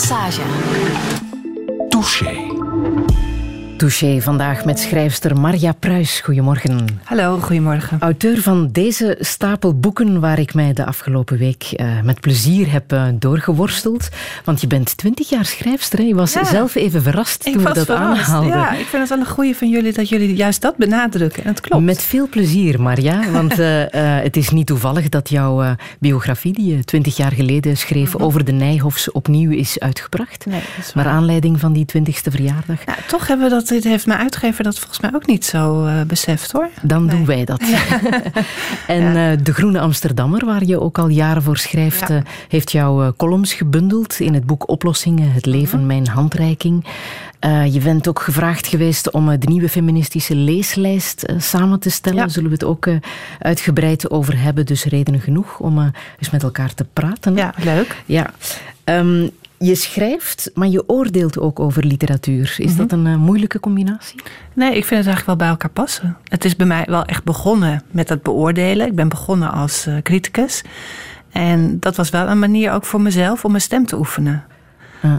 Massage. Touché. Touché vandaag met schrijfster Marja Pruis. Goedemorgen. Hallo, goedemorgen. Auteur van deze stapel boeken waar ik mij de afgelopen week uh, met plezier heb uh, doorgeworsteld. Want je bent twintig jaar schrijfster. Hè? Je was ja. zelf even verrast ik toen we dat verrast. aanhaalden. Ja, ik vind het wel een goeie van jullie dat jullie juist dat benadrukken. En het klopt. Met veel plezier, Marja. Want uh, het is niet toevallig dat jouw biografie, die je twintig jaar geleden schreef, mm -hmm. over de Nijhofs opnieuw is uitgebracht. Nee, Naar aanleiding van die twintigste verjaardag. Ja, toch hebben we dat dit heeft mijn uitgever dat volgens mij ook niet zo uh, beseft hoor. Dan nee. doen wij dat. Ja. en ja. uh, De Groene Amsterdammer, waar je ook al jaren voor schrijft, ja. uh, heeft jouw columns gebundeld in het boek Oplossingen, Het leven, -huh. mijn handreiking. je bent ook gevraagd geweest om de nieuwe feministische leeslijst samen te stellen. Daar zullen we het ook uitgebreid over hebben. Dus redenen genoeg om eens met elkaar te praten. Ja, leuk. Ja. Um, je schrijft, maar je oordeelt ook over literatuur. Is mm -hmm. dat een uh, moeilijke combinatie? Nee, ik vind het eigenlijk wel bij elkaar passen. Het is bij mij wel echt begonnen met het beoordelen. Ik ben begonnen als uh, criticus. En dat was wel een manier ook voor mezelf om mijn stem te oefenen.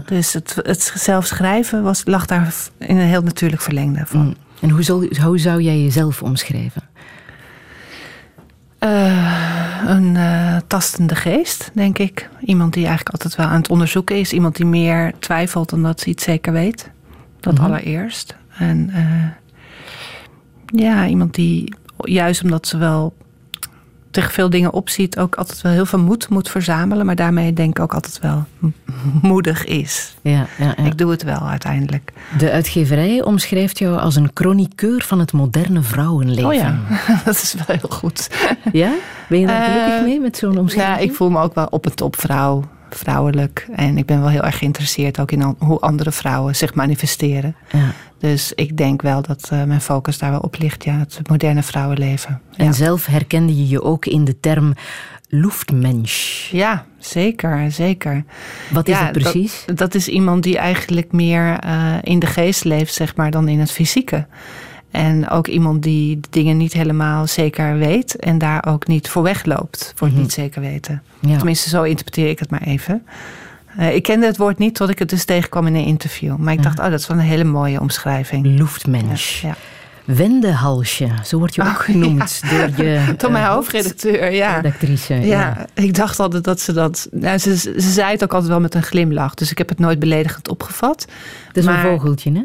Dus het, het zelf schrijven was, lag daar in een heel natuurlijk verlengde van. Mm. En hoe, zal, hoe zou jij jezelf omschrijven? Uh, een uh, tastende geest, denk ik. Iemand die eigenlijk altijd wel aan het onderzoeken is. Iemand die meer twijfelt dan dat ze iets zeker weet. Dat mm-hmm. allereerst. En uh, ja, iemand die juist omdat ze wel tegen veel dingen opziet... ook altijd wel heel veel moed moet verzamelen. Maar daarmee denk ik ook altijd wel moedig is. Ja, ja, ja. Ik doe het wel uiteindelijk. De uitgeverij omschrijft jou als een chroniqueur van het moderne vrouwenleven. Oh ja, dat is wel heel goed. Ja? Ben je daar gelukkig uh, mee met zo'n omschrijving? Ja, ik voel me ook wel op een top vrouw. Vrouwelijk. En ik ben wel heel erg geïnteresseerd ook in hoe andere vrouwen zich manifesteren. Ja. Dus ik denk wel dat uh, mijn focus daar wel op ligt. Ja, het moderne vrouwenleven. En ja. zelf herkende je je ook in de term Luftmensch. Ja, zeker, zeker. Wat is ja, dat precies? Dat, dat, is iemand die eigenlijk meer uh, in de geest leeft, zeg maar, dan in het fysieke. En ook iemand die de dingen niet helemaal zeker weet en daar ook niet voor wegloopt, voor het mm-hmm. niet zeker weten. Ja. Tenminste, zo interpreteer ik het maar even. Uh, ik kende het woord niet tot ik het dus tegenkwam in een interview. Maar ik ja. dacht, oh, dat is wel een hele mooie omschrijving. Luftmensch. Ja. Wendehalsje, zo word je ook oh, genoemd ja. door je door mijn uh, hoofdredacteur, ja. Redactrice, ja. ja. ik dacht altijd dat ze dat. Nou, ze, ze zei het ook altijd wel met een glimlach, dus ik heb het nooit beledigend opgevat. Dat is maar, een vogeltje, hè?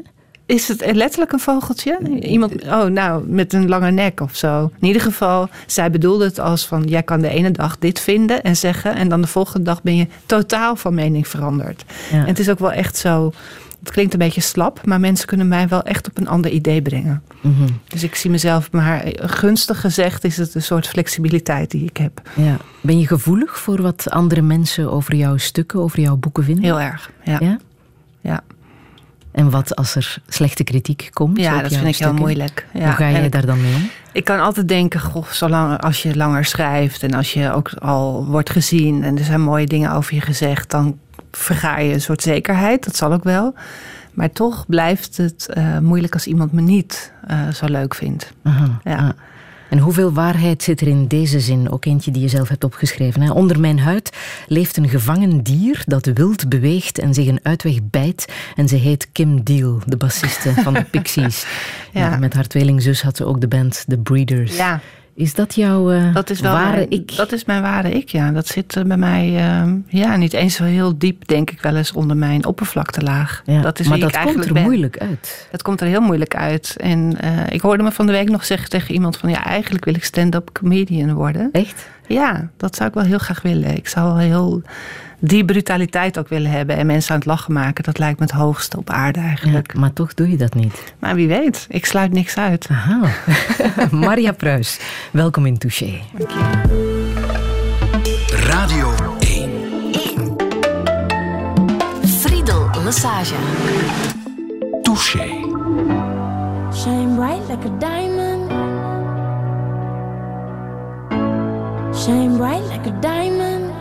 Is het letterlijk een vogeltje? Iemand, oh, nou, met een lange nek of zo. In ieder geval, zij bedoelde het als van... jij kan de ene dag dit vinden en zeggen... en dan de volgende dag ben je totaal van mening veranderd. Ja. En het is ook wel echt zo... Het klinkt een beetje slap, maar mensen kunnen mij wel echt op een ander idee brengen. Mm-hmm. Dus ik zie mezelf, maar gunstig gezegd is het een soort flexibiliteit die ik heb. Ja. Ben je gevoelig voor wat andere mensen over jouw stukken, over jouw boeken vinden? Heel erg, ja. ja? ja. En wat als er slechte kritiek komt? Ja, dat vind ik stukken? heel moeilijk. Ja. Hoe ga je daar dan mee om? Ik kan altijd denken, goh, zolang als je langer schrijft en als je ook al wordt gezien en er zijn mooie dingen over je gezegd, dan verga je een soort zekerheid. Dat zal ook wel. Maar toch blijft het uh, moeilijk als iemand me niet uh, zo leuk vindt. Aha, ja. Aha. En hoeveel waarheid zit er in deze zin? Ook eentje die je zelf hebt opgeschreven. Hè? Onder mijn huid leeft een gevangen dier dat wild beweegt en zich een uitweg bijt. En ze heet Kim Deal, de bassiste van de Pixies. ja. Ja, met haar tweelingzus had ze ook de band The Breeders. Ja. Is dat jouw uh, dat is wel ware mijn, ik? Dat is mijn ware ik, ja. Dat zit uh, bij mij uh, ja, niet eens zo heel diep, denk ik wel eens, onder mijn oppervlaktelaag. Ja, dat is maar dat komt er ben. moeilijk uit. Dat komt er heel moeilijk uit. En ik hoorde me van de week nog zeggen tegen iemand van... ja, eigenlijk wil ik stand-up comedian worden. Echt? Ja, dat zou ik wel heel graag willen. Ik zou wel heel die brutaliteit ook willen hebben en mensen aan het lachen maken. Dat lijkt me het hoogste op aarde eigenlijk. Ja, maar toch doe je dat niet. Maar wie weet, ik sluit niks uit. Aha. Maria Pruis, welkom in Touché. Dank je. Radio 1. 1. Friedel Massage. Touché. Shine bright like a diamond. Shine bright like a diamond.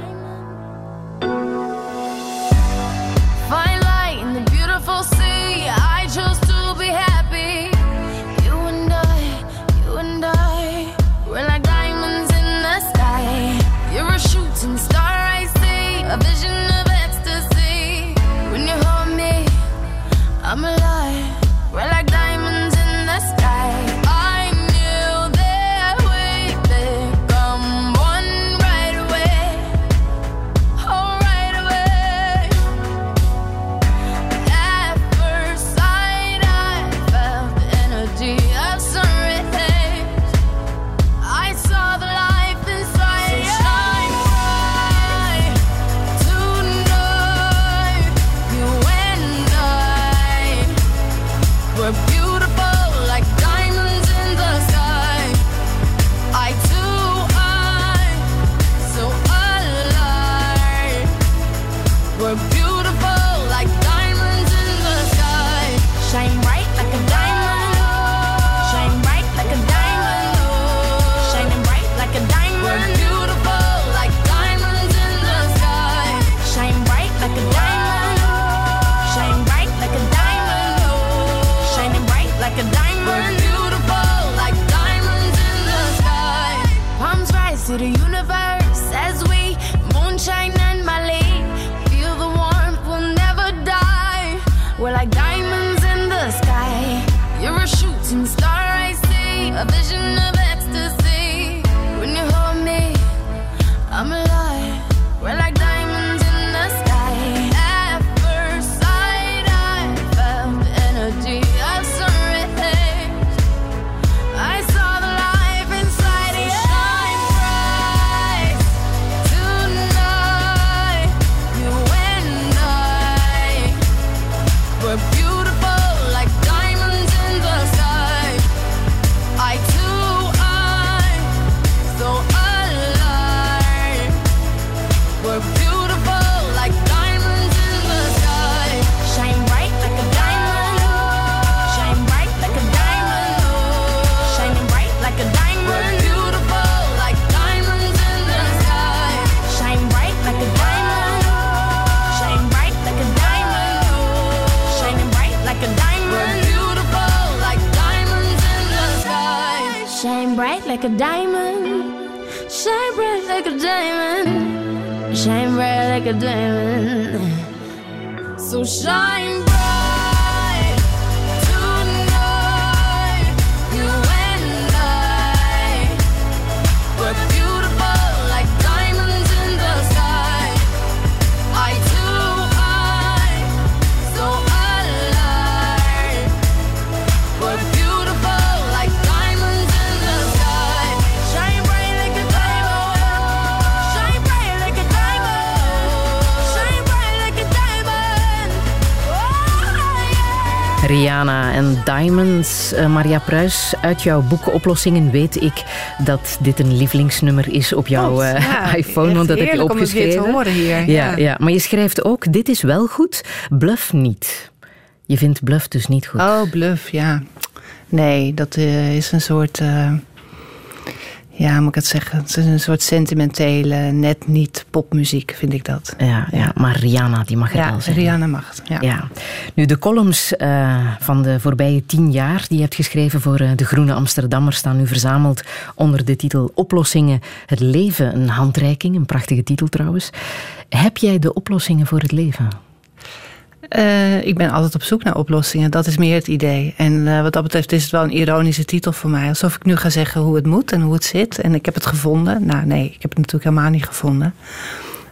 Diamonds. Eh, Maria Pruis, uit jouw boeken Oplossingen weet ik dat dit een lievelingsnummer is op jouw eh, ja. iPhone, want dat heb je heerlijk om het weer te opgeschreven. horen hier, Ja, ja. ja. maar je schrijft ook, dit is wel goed, bluff niet. Je vindt bluff dus niet goed. Oh, bluff, ja. Nee, dat eh, is een soort. Ja, moet ik het zeggen? Het is een soort sentimentele, net niet popmuziek, vind ik dat. Ja, ja, maar Rihanna, die mag Ja, wel zijn. Rihanna mag. Ja. Ja. Nu, de columns eh, van de voorbije tien jaar die je hebt geschreven voor eh, De Groene Amsterdammer staan nu verzameld onder de titel Oplossingen, het leven, een handreiking. Een prachtige titel trouwens. Heb jij de oplossingen voor het leven? Eh, ik ben altijd op zoek naar oplossingen. Dat is meer het idee. En eh, wat dat betreft is het wel een ironische titel voor mij. Alsof ik nu ga zeggen hoe het moet en hoe het zit. En ik heb het gevonden. Nou nee, ik heb het natuurlijk helemaal niet gevonden.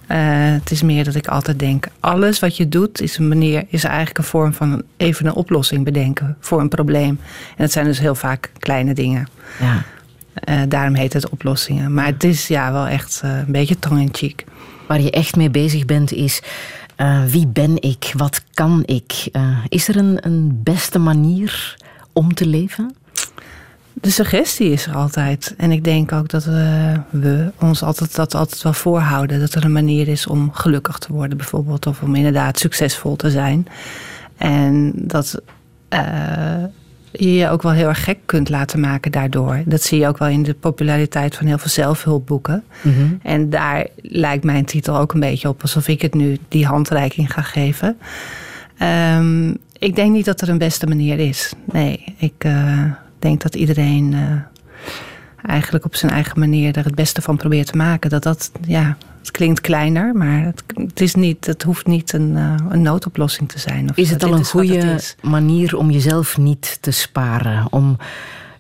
Eh, het is meer dat ik altijd denk: alles wat je doet is een manier, is eigenlijk een vorm van even een oplossing bedenken voor een probleem. En dat zijn dus heel vaak kleine dingen. Ja. Daarom heet het oplossingen. Maar het is ja wel echt een beetje tong in cheek. Waar je echt mee bezig bent is, eh, wie ben ik? Wat kan ik? Eh, is er een, een beste manier om te leven? De suggestie is er altijd. En ik denk ook dat we, we ons altijd, dat altijd wel voorhouden. Dat er een manier is om gelukkig te worden, bijvoorbeeld. Of om inderdaad succesvol te zijn. En dat eh, je je ook wel heel erg gek kunt laten maken daardoor. Dat zie je ook wel in de populariteit van heel veel zelfhulpboeken. En daar lijkt mijn titel ook een beetje op. Alsof ik het nu die handreiking ga geven. Ehm, ik denk niet dat er een beste manier is. Nee, ik eh, denk dat iedereen eh, eigenlijk op zijn eigen manier er het beste van probeert te maken. Dat dat, ja, het klinkt kleiner, maar het, het, is niet, het hoeft niet een, eh, een noodoplossing te zijn. Of Is het al een goede manier om jezelf niet te sparen? Om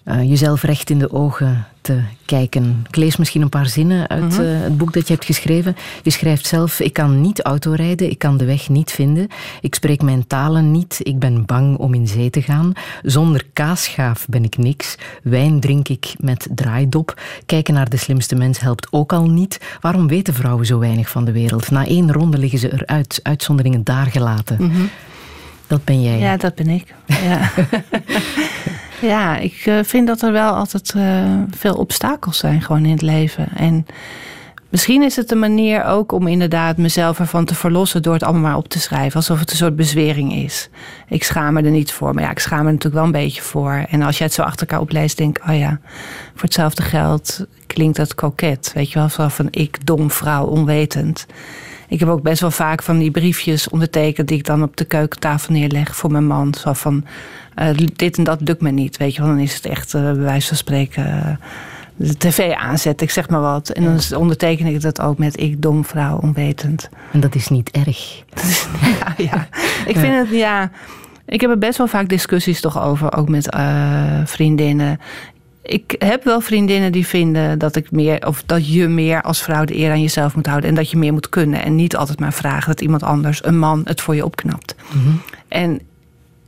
eh, jezelf recht in de ogen te kijken? Ik lees misschien een paar zinnen uit Mhm. eh, het boek dat je hebt geschreven. Je schrijft zelf, ik kan niet autorijden, ik kan de weg niet vinden. Ik spreek mijn talen niet, ik ben bang om in zee te gaan. Zonder kaasschaaf ben ik niks. Wijn drink ik met draaidop. Kijken naar de slimste mens helpt ook al niet. Waarom weten vrouwen zo weinig van de wereld? Na één ronde liggen ze eruit, uitzonderingen daar gelaten. Dat ben jij. Ja, dat ben ik. Ja, ja ik eh, vind dat er wel altijd eh, veel obstakels zijn gewoon in het leven. En misschien is het een manier ook om inderdaad mezelf ervan te verlossen door het allemaal maar op te schrijven. Alsof het een soort bezwering is. Ik schaam me er niet voor, maar ja, ik schaam me er natuurlijk wel een beetje voor. En als je het zo achter elkaar opleest, denk ik, oh ja, voor hetzelfde geld klinkt dat koket. Weet je wel, van ik, dom vrouw, onwetend. Ik heb ook best wel vaak van die briefjes ondertekend die ik dan op de keukentafel neerleg voor mijn man. Zo van, eh, dit en dat lukt me niet. Weet je wel, dan is het echt eh, bij wijze van spreken de tv aanzet, ik zeg maar wat. En dan onderteken ik dat ook met ik, dom vrouw, onwetend. En dat is niet erg. ja, ja. Ik vind het, ja... Ik heb er best wel vaak discussies toch over, ook met uh, vriendinnen. Ik heb wel vriendinnen die vinden dat ik meer, of dat je meer als vrouw de eer aan jezelf moet houden. En dat je meer moet kunnen. En niet altijd maar vragen dat iemand anders, een man, het voor je opknapt. Mhm. En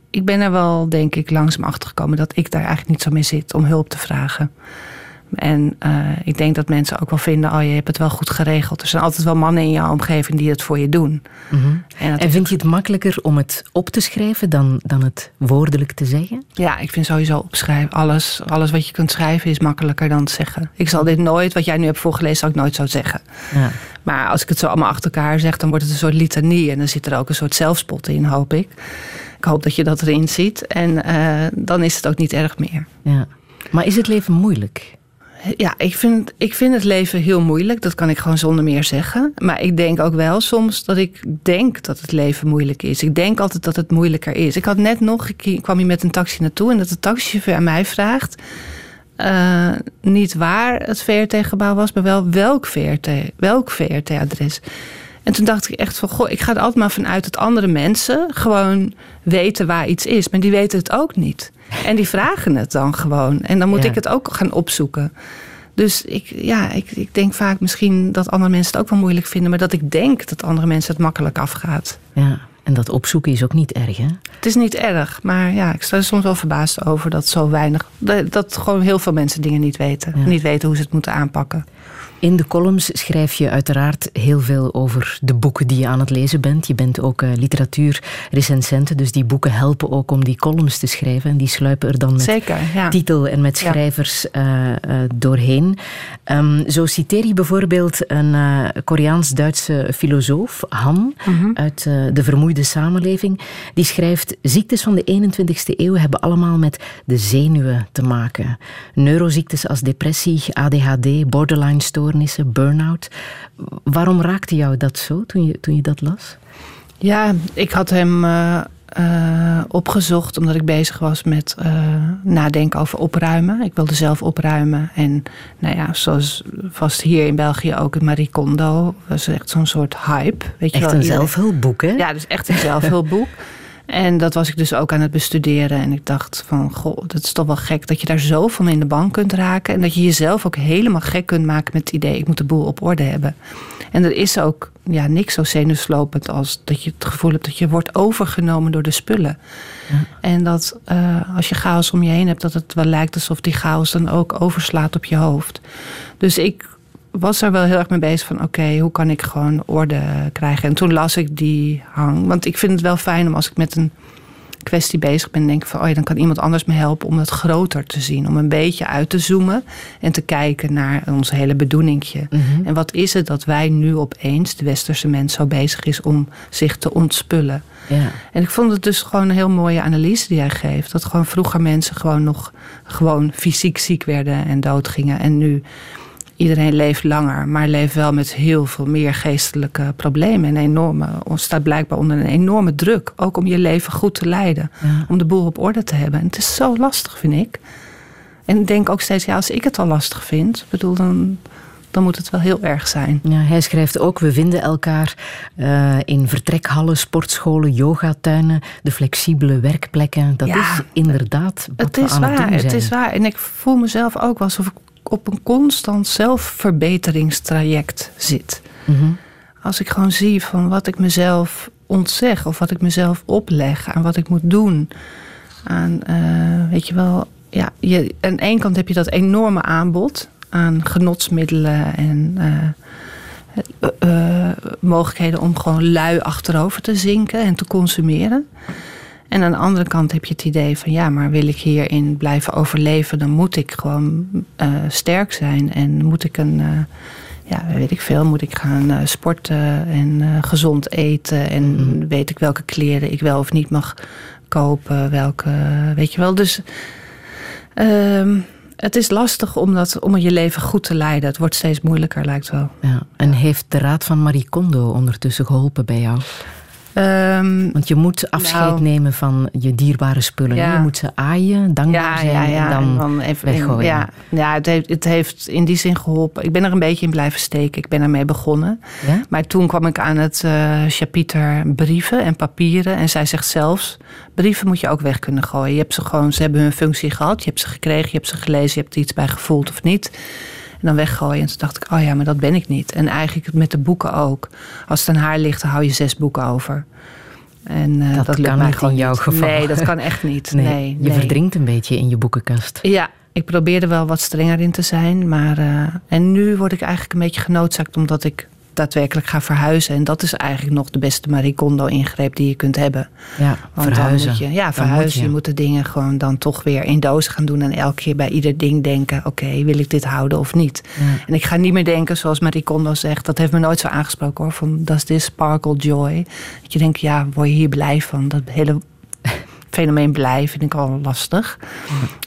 ik ben er wel, denk ik, langzaam achter gekomen dat ik daar eigenlijk niet zo mee zit om hulp te vragen. En uh, ik denk dat mensen ook wel vinden: oh, je hebt het wel goed geregeld. Er zijn altijd wel mannen in jouw omgeving die het voor je doen. Mm en, en vind je het makkelijker om het op te schrijven dan, dan het woordelijk te zeggen? Ja, ik vind sowieso opschrijven. Alles, alles wat je kunt schrijven is makkelijker dan zeggen. Ik zal dit nooit, wat jij nu hebt voorgelezen, zal ik nooit zo zeggen. Ja. Maar als ik het zo allemaal achter elkaar zeg, dan wordt het een soort litanie. En dan zit er ook een soort zelfspot in, hoop ik. Ik hoop dat je dat erin ziet. En uh, dan is het ook niet erg meer. Ja. Maar is het leven moeilijk? Ja, ik vind, ik vind het leven heel moeilijk. Dat kan ik gewoon zonder meer zeggen. Maar ik denk ook wel soms dat ik denk dat het leven moeilijk is. Ik denk altijd dat het moeilijker is. Ik had net nog, ik kwam hier met een taxi naartoe en dat de taxichauffeur aan mij vraagt. Uh, niet waar het VRT-gebouw was, maar wel welk VRT, welk VRT-adres. En toen dacht ik echt van, goh, ik ga er altijd maar vanuit dat andere mensen gewoon weten waar iets is. Maar die weten het ook niet. En die vragen het dan gewoon. En dan moet Ja. ik het ook gaan opzoeken. Dus ik, ja, ik, ik denk vaak misschien dat andere mensen het ook wel moeilijk vinden. Maar dat ik denk dat andere mensen het makkelijk afgaat. Ja. En dat opzoeken is ook niet erg, hè? Het is niet erg, maar ja, ik sta er soms wel verbaasd over dat zo weinig. Dat, gewoon heel veel mensen dingen niet weten. Ja. Niet weten hoe ze het moeten aanpakken. In de columns schrijf je uiteraard heel veel over de boeken die je aan het lezen bent. Je bent ook uh, literatuurrecensente, dus die boeken helpen ook om die columns te schrijven. En die sluipen er dan met Zeker, ja. titel en met Ja. schrijvers uh, uh, doorheen. Um, zo citeer je bijvoorbeeld een Koreaans-Duitse filosoof, Han, Mhm. uit de vermoeide samenleving. Die schrijft: Ziektes van de 21ste eeuw hebben allemaal met de zenuwen te maken. Neuroziektes als depressie, ADHD, borderline burn-out. Waarom raakte jou dat zo toen je, toen je dat las? Ja, ik had hem uh, uh, opgezocht omdat ik bezig was met uh, nadenken over opruimen. Ik wilde zelf opruimen. En nou ja, zoals vast hier in België ook, het Marie Kondo was echt zo'n soort hype. Weet je echt wel, een zelfhulpboek, hè? Ja, dus echt een zelfhulpboek. En dat was ik dus ook aan het bestuderen. En ik dacht van, goh, dat is toch wel gek dat je daar zo van in de bank kunt raken. En dat je jezelf ook helemaal gek kunt maken met het idee, ik moet de boel op orde hebben. En er is ook ja, niks zo zenuwslopend als dat je het gevoel hebt dat je wordt overgenomen door de spullen. Ja. En dat uh, als je chaos om je heen hebt, dat het wel lijkt alsof die chaos dan ook overslaat op je hoofd. Dus ik was er wel heel erg mee bezig van oké, okay, hoe kan ik gewoon orde krijgen? En toen las ik die hang. Want ik vind het wel fijn om als ik met een kwestie bezig ben, denk ik van oh ja, dan kan iemand anders me helpen om het groter te zien. Om een beetje uit te zoomen en te kijken naar ons hele bedoelingje. Mm -hmm. En wat is het dat wij nu opeens, de westerse mens, zo bezig is om zich te ontspullen? Ja. En ik vond het dus gewoon een heel mooie analyse die hij geeft. Dat gewoon vroeger mensen gewoon nog gewoon fysiek ziek werden en doodgingen. En nu iedereen leeft langer, maar leeft wel met heel veel meer geestelijke problemen. En enorme, staat blijkbaar onder een enorme druk. Ook om je leven goed te leiden. Ja. Om de boel op orde te hebben. En het is zo lastig, vind ik. En ik denk ook steeds, ja, als ik het al lastig vind, bedoel, dan, dan moet het wel heel erg zijn. Ja, hij schrijft ook, we vinden elkaar uh, in vertrekhallen, sportscholen, yogatuinen, de flexibele werkplekken. Dat Ja, is inderdaad wat Het we is aan het waar, doen het zijn. is waar. En ik voel mezelf ook alsof ik op een constant zelfverbeteringstraject zit. Mhm. Als ik gewoon zie van wat ik mezelf ontzeg of wat ik mezelf opleg aan wat ik moet doen. Aan, eh, weet je wel, ja, je, aan de ene kant heb je dat enorme aanbod aan genotsmiddelen en eh, eh, mogelijkheden om gewoon lui achterover te zinken en te consumeren. En aan de andere kant heb je het idee van ja, maar wil ik hierin blijven overleven, dan moet ik gewoon uh, sterk zijn en moet ik een, uh, ja, weet ik veel, moet ik gaan uh, sporten en gezond eten en mm. weet ik welke kleren ik wel of niet mag kopen, welke, weet je wel. Dus ehm, het is lastig om, dat, om je leven goed te leiden. Het wordt steeds moeilijker, lijkt wel. Ja. En heeft de raad van Marie Kondo ondertussen geholpen bij jou? Ehm, Want je moet afscheid Nou. nemen van je dierbare spullen. Ja. Je moet ze aaien, dankbaar ja, zijn ja, en dan, even, weggooien. Ja, ja het, heeft, het heeft in die zin geholpen. Ik ben er een beetje in blijven steken. Ik ben ermee begonnen. Maar toen kwam ik aan het eh chapiter brieven en papieren. En zij zegt zelfs, brieven moet je ook weg kunnen gooien. Je hebt ze gewoon, ze hebben hun functie gehad. Je hebt ze gekregen, je hebt ze gelezen, je hebt er iets bij gevoeld of niet. En dan weggooien. En toen dacht ik, oh ja, maar dat ben ik niet. En eigenlijk met de boeken ook. Als het aan haar ligt, dan hou je zes boeken over. En eh, Dat dat, kan mij niet gewoon in jouw geval. Nee, dat kan echt niet. Nee, Nee, je nee. verdrinkt een beetje in je boekenkast. Ja, ik probeerde wel wat strenger in te zijn. Maar, eh, en nu word ik eigenlijk een beetje genoodzaakt omdat ik daadwerkelijk ga verhuizen. En dat is eigenlijk nog de beste Marie Kondo-ingreep die je kunt hebben. Ja, Want verhuizen. Dan moet je, ja, verhuizen. moet je. je. moet de dingen gewoon dan toch weer in doos gaan doen. En elke keer bij ieder ding denken: oké, wil ik dit houden of niet? Ja. En ik ga niet meer denken, zoals Marie Kondo zegt. Dat heeft me nooit zo aangesproken hoor. Van does this sparkle joy? Dat je denkt, ja, word je hier blij van? Dat hele fenomeen blij vind ik al lastig.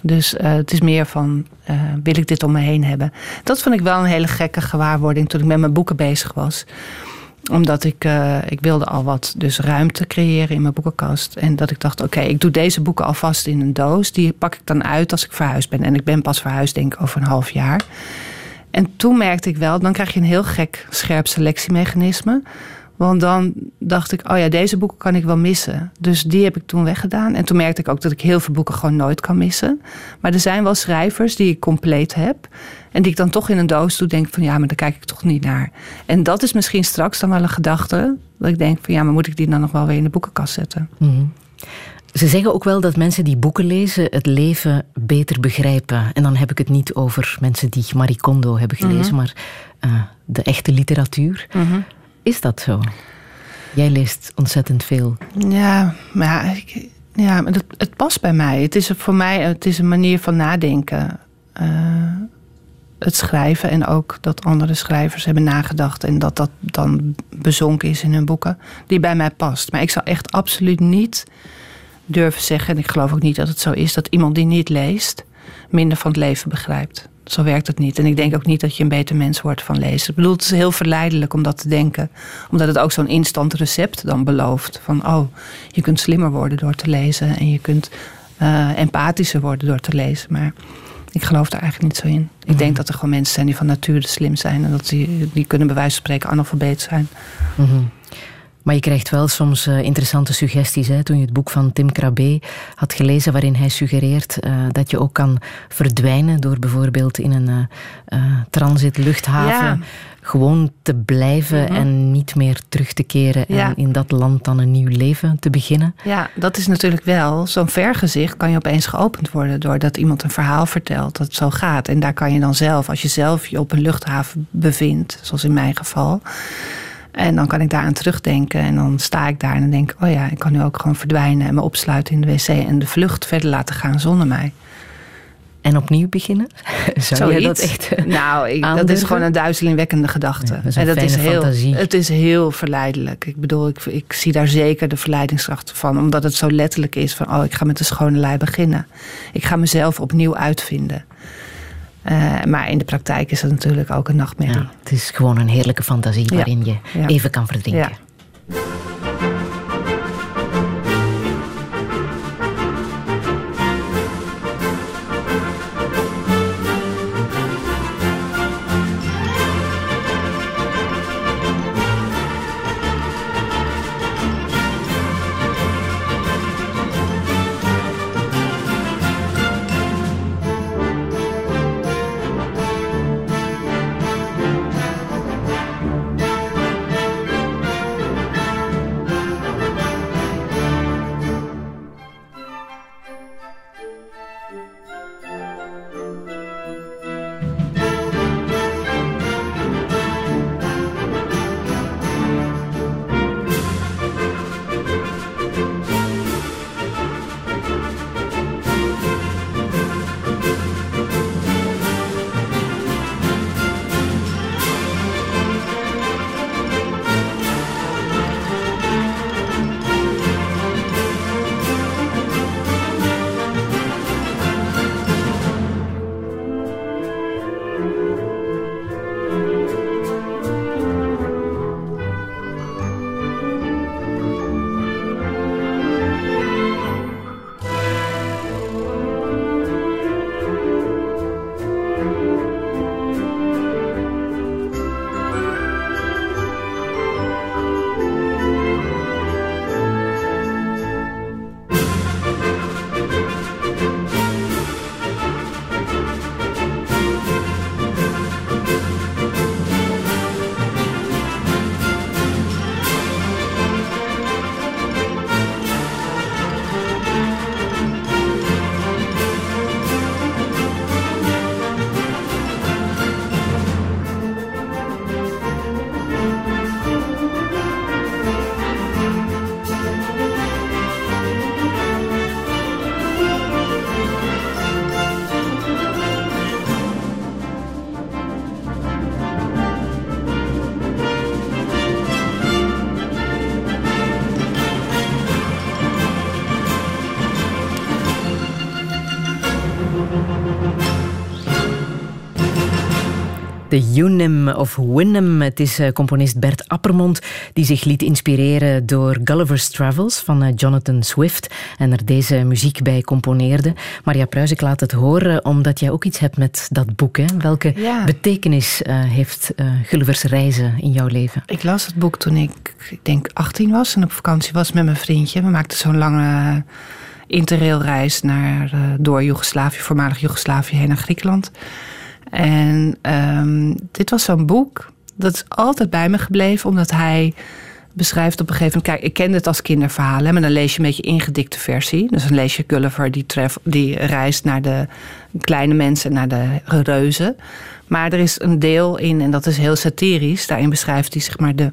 Dus eh, het is meer van, eh, wil ik dit om me heen hebben? Dat vond ik wel een hele gekke gewaarwording toen ik met mijn boeken bezig was omdat ik, eh, ik wilde al wat dus ruimte creëren in mijn boekenkast. En dat ik dacht, oké, ik doe deze boeken alvast in een doos. Die pak ik dan uit als ik verhuisd ben. En ik ben pas verhuisd denk ik over een half jaar. En toen merkte ik wel, dan krijg je een heel gek scherp selectiemechanisme. Want dan dacht ik, oh ja, deze boeken kan ik wel missen. Dus die heb ik toen weggedaan. En toen merkte ik ook dat ik heel veel boeken gewoon nooit kan missen. Maar er zijn wel schrijvers die ik compleet heb. En die ik dan toch in een doos doe, denk van ja, maar daar kijk ik toch niet naar. En dat is misschien straks dan wel een gedachte. Dat ik denk van ja, maar moet ik die dan nog wel weer in de boekenkast zetten? Mhm. Ze zeggen ook wel dat mensen die boeken lezen het leven beter begrijpen. En dan heb ik het niet over mensen die Marie Kondo hebben gelezen, maar eh, de echte literatuur. Is dat zo? Jij leest ontzettend veel. Ja, maar ja, het, het past bij mij. Het is voor mij het is een manier van nadenken. Eh, het schrijven en ook dat andere schrijvers hebben nagedacht en dat dat dan bezonken is in hun boeken, die bij mij past. Maar ik zou echt absoluut niet durven zeggen, en ik geloof ook niet dat het zo is, dat iemand die niet leest minder van het leven begrijpt. Zo werkt het niet. En ik denk ook niet dat je een beter mens wordt van lezen. Ik bedoel, het is heel verleidelijk om dat te denken. Omdat het ook zo'n instant recept dan belooft. Van, oh, je kunt slimmer worden door te lezen. En je kunt eh, empathischer worden door te lezen. Maar ik geloof daar eigenlijk niet zo in. Ik denk dat er gewoon mensen zijn die van nature slim zijn. En dat die, die kunnen bij wijze van spreken analfabeet zijn. Mhm. Maar je krijgt wel soms eh, interessante suggesties. Hè? Toen je het boek van Tim Krabbe had gelezen, waarin hij suggereert eh, dat je ook kan verdwijnen door bijvoorbeeld in een eh, transitluchthaven Ja. gewoon te blijven en niet meer terug te keren en in dat land dan een nieuw leven te beginnen. Ja, dat is natuurlijk wel. Zo'n vergezicht kan je opeens geopend worden doordat iemand een verhaal vertelt dat het zo gaat. En daar kan je dan zelf, als je zelf je op een luchthaven bevindt, zoals in mijn geval. En dan kan ik daaraan terugdenken. En dan sta ik daar en dan denk ik, oh ja, ik kan nu ook gewoon verdwijnen en me opsluiten in de wc en de vlucht verder laten gaan zonder mij. En opnieuw beginnen? Zou jij dat Zoiets. echt eh, Nou, ik, dat is gewoon een duizelingwekkende gedachte. Ja, dat is een en dat is heel, fantasie. het is heel verleidelijk. Ik bedoel, ik, ik zie daar zeker de verleidingskracht van. Omdat het zo letterlijk is van, oh, ik ga met de schone lei beginnen. Ik ga mezelf opnieuw uitvinden. Eh, maar in de praktijk is het natuurlijk ook een nachtmerrie. Ja, het is gewoon een heerlijke fantasie waarin je even kan verdrinken. De Unim of Winnem. Het is eh, componist Bert Appermond die zich liet inspireren door Gulliver's Travels van eh, Jonathan Swift en er deze muziek bij componeerde. Maria Pruis, ik laat het horen omdat jij ook iets hebt met dat boek. Hè? Welke Ja. betekenis eh, heeft eh, Gulliver's Reizen in jouw leven? Ik las het boek toen ik, ik denk, 18 was en op vakantie was met mijn vriendje. We maakten zo'n lange interrailreis naar, door Joegoslavië, voormalig Joegoslavië, heen naar Griekenland. En ehm, dit was zo'n boek, dat is altijd bij me gebleven, omdat hij beschrijft op een gegeven moment... Kijk, ik kende het als kinderverhaal, maar dan lees je een beetje ingedikte versie. Dus dan lees je Gulliver, die, die reist naar de kleine mensen, naar de reuzen. Maar er is een deel in, en dat is heel satirisch. Daarin beschrijft hij zeg maar de,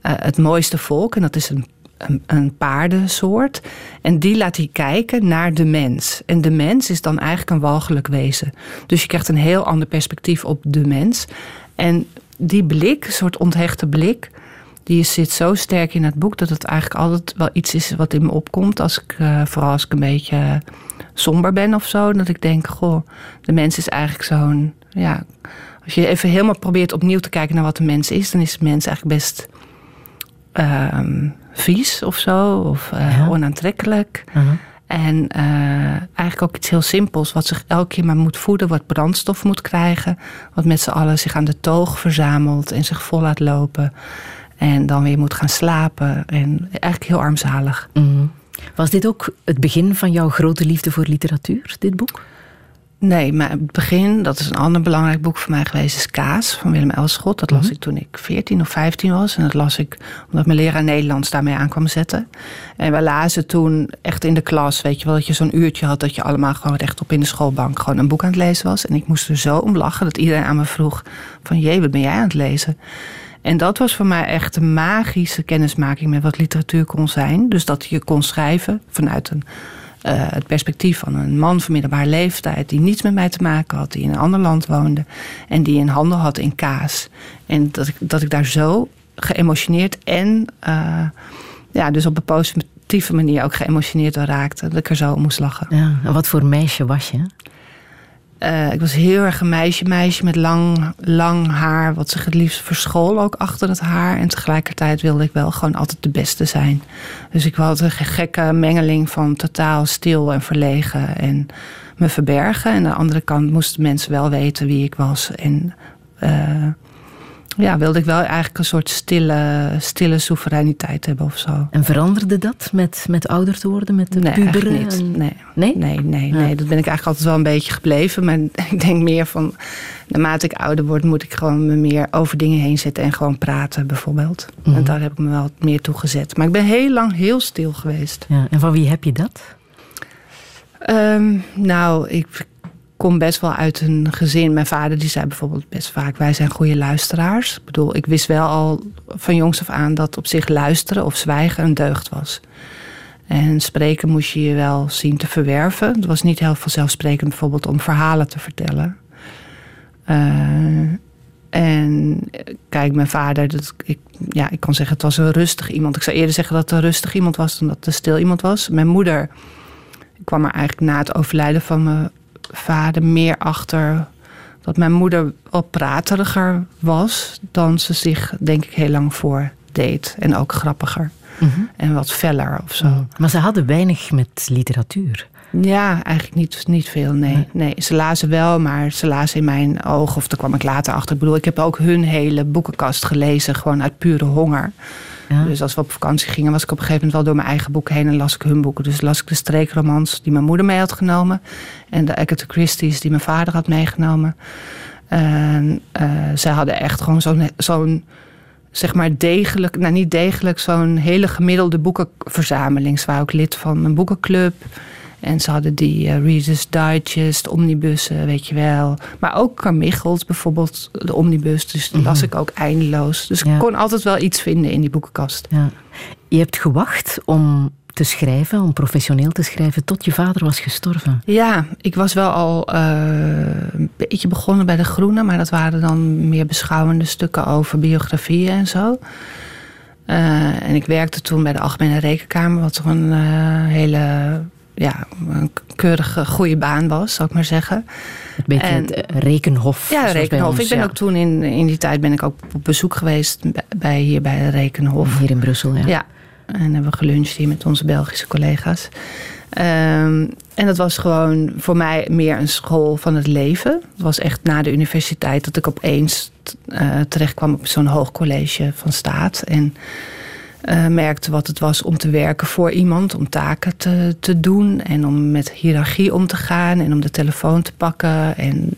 eh, het mooiste volk. En dat is een, een, een paardensoort. En die laat hij kijken naar de mens. En de mens is dan eigenlijk een walgelijk wezen. Dus je krijgt een heel ander perspectief op de mens. En die blik, een soort onthechte blik... die zit zo sterk in het boek... dat het eigenlijk altijd wel iets is wat in me opkomt... Als ik, eh, vooral als ik een beetje somber ben of zo. Dat ik denk, goh, de mens is eigenlijk zo'n... Ja, als je even helemaal probeert opnieuw te kijken naar wat de mens is... dan is de mens eigenlijk best ehm, vies of zo. Of Ja. onaantrekkelijk. Uh-huh. En eh, eigenlijk ook iets heel simpels, wat zich elke keer maar moet voeden, wat brandstof moet krijgen, wat met z'n allen zich aan de toog verzamelt en zich vol laat lopen. En dan weer moet gaan slapen. En eigenlijk heel armzalig. Mhm. Was dit ook het begin van jouw grote liefde voor literatuur, dit boek? Nee, maar het begin, dat is een ander belangrijk boek voor mij geweest, is Kaas van Willem Elschot. Dat las Mhm. ik toen ik 14 of 15 was. En dat las ik omdat mijn leraar Nederlands daarmee aan kwam zetten. En we lazen toen echt in de klas, weet je wel, dat je zo'n uurtje had dat je allemaal gewoon rechtop in de schoolbank gewoon een boek aan het lezen was. En ik moest er zo om lachen dat iedereen aan me vroeg van, jee, wat ben jij aan het lezen? En dat was voor mij echt een magische kennismaking met wat literatuur kon zijn. Dus dat je kon schrijven vanuit een, het perspectief van een man van middelbare leeftijd... die niets met mij te maken had, die in een ander land woonde... en die een handel had in kaas. En dat ik, dat ik daar zo geëmotioneerd en eh, ja, dus op een positieve manier ook geëmotioneerd door raakte... dat ik er zo om moest lachen. Ja. En wat voor meisje was je? Eh, ik was heel erg een meisje, meisje met lang, lang haar, wat zich het liefst verschool ook achter het haar. En tegelijkertijd wilde ik wel gewoon altijd de beste zijn. Dus ik had een ge- gekke mengeling van totaal stil en verlegen en me verbergen. En aan de andere kant moesten mensen wel weten wie ik was. En eh, ja, wilde ik wel eigenlijk een soort stille, stille soevereiniteit hebben of zo. En veranderde dat met, met ouder te worden, met de Nee, puberen? niet. en- Nee. Nee? Nee, nee, Ja. nee. Dat ben ik eigenlijk altijd wel een beetje gebleven. Maar ik denk meer van, naarmate ik ouder word, moet ik gewoon me meer over dingen heen zetten en gewoon praten, bijvoorbeeld. Mhm. En daar heb ik me wel meer toe gezet. Maar ik ben heel lang heel stil geweest. Ja. En van wie heb je dat? Ehm, nou, ik kom best wel uit een gezin. Mijn vader die zei bijvoorbeeld best vaak: wij zijn goede luisteraars. Ik bedoel, ik wist wel al van jongs af aan dat op zich luisteren of zwijgen een deugd was. En spreken moest je je wel zien te verwerven. Het was niet heel vanzelfsprekend bijvoorbeeld om verhalen te vertellen. Eh, en eh, kijk, mijn vader, dat, ik, ja, ik kan zeggen het was een rustig iemand. Ik zou eerder zeggen dat het een rustig iemand was dan dat het een stil iemand was. Mijn moeder kwam er eigenlijk na het overlijden van mijn vader meer achter dat mijn moeder wat prateriger was dan ze zich, denk ik, heel lang voor deed. En ook grappiger Mhm. en wat feller of zo. Mhm. Maar ze hadden weinig met literatuur. Ja, eigenlijk niet, niet veel, nee. Nee. nee. Ze lazen wel, maar ze lazen in mijn ogen, of daar kwam ik later achter. Ik bedoel, ik heb ook hun hele boekenkast gelezen, gewoon uit pure honger. Dus als we op vakantie gingen, was ik op een gegeven moment wel door mijn eigen boek heen en las ik hun boeken. Dus las ik de streekromans die mijn moeder mee had genomen. En de Agatha Christie's die mijn vader had meegenomen. En eh, zij hadden echt gewoon zo'n, zo'n, zeg maar degelijk, nou niet degelijk, zo'n hele gemiddelde boekenverzameling. Ze waren ook lid van een boekenclub. En ze hadden die eh, Reader's Digest, omnibussen, weet je wel. Maar ook Carmichelt bijvoorbeeld, de omnibus. Dus die las Mhm. ik ook eindeloos. Dus Ja. ik kon altijd wel iets vinden in die boekenkast. Ja. Je hebt gewacht om te schrijven, om professioneel te schrijven, tot je vader was gestorven. Ja, ik was wel al eh, een beetje begonnen bij De Groene. Maar dat waren dan meer beschouwende stukken over biografieën en zo. Eh, en ik werkte toen bij de Algemene Rekenkamer. Wat toch een hele ja, een keurige goede baan was, zal ik maar zeggen. Een beetje En- het eh, rekenhof. Ja, Rekenhof. ons, ik ben ja. ook toen in, in die tijd ben ik ook op bezoek geweest bij- hier bij de Rekenhof. Hier in Brussel, ja. Ja. En hebben we geluncht hier met onze Belgische collega's. Ehm, en dat was gewoon voor mij meer een school van het leven. Het was echt na de universiteit dat ik opeens eh terecht kwam op zo'n hoog college van staat. En eh, merkte wat het was om te werken voor iemand, om taken te, te doen en om met hiërarchie om te gaan en om de telefoon te pakken en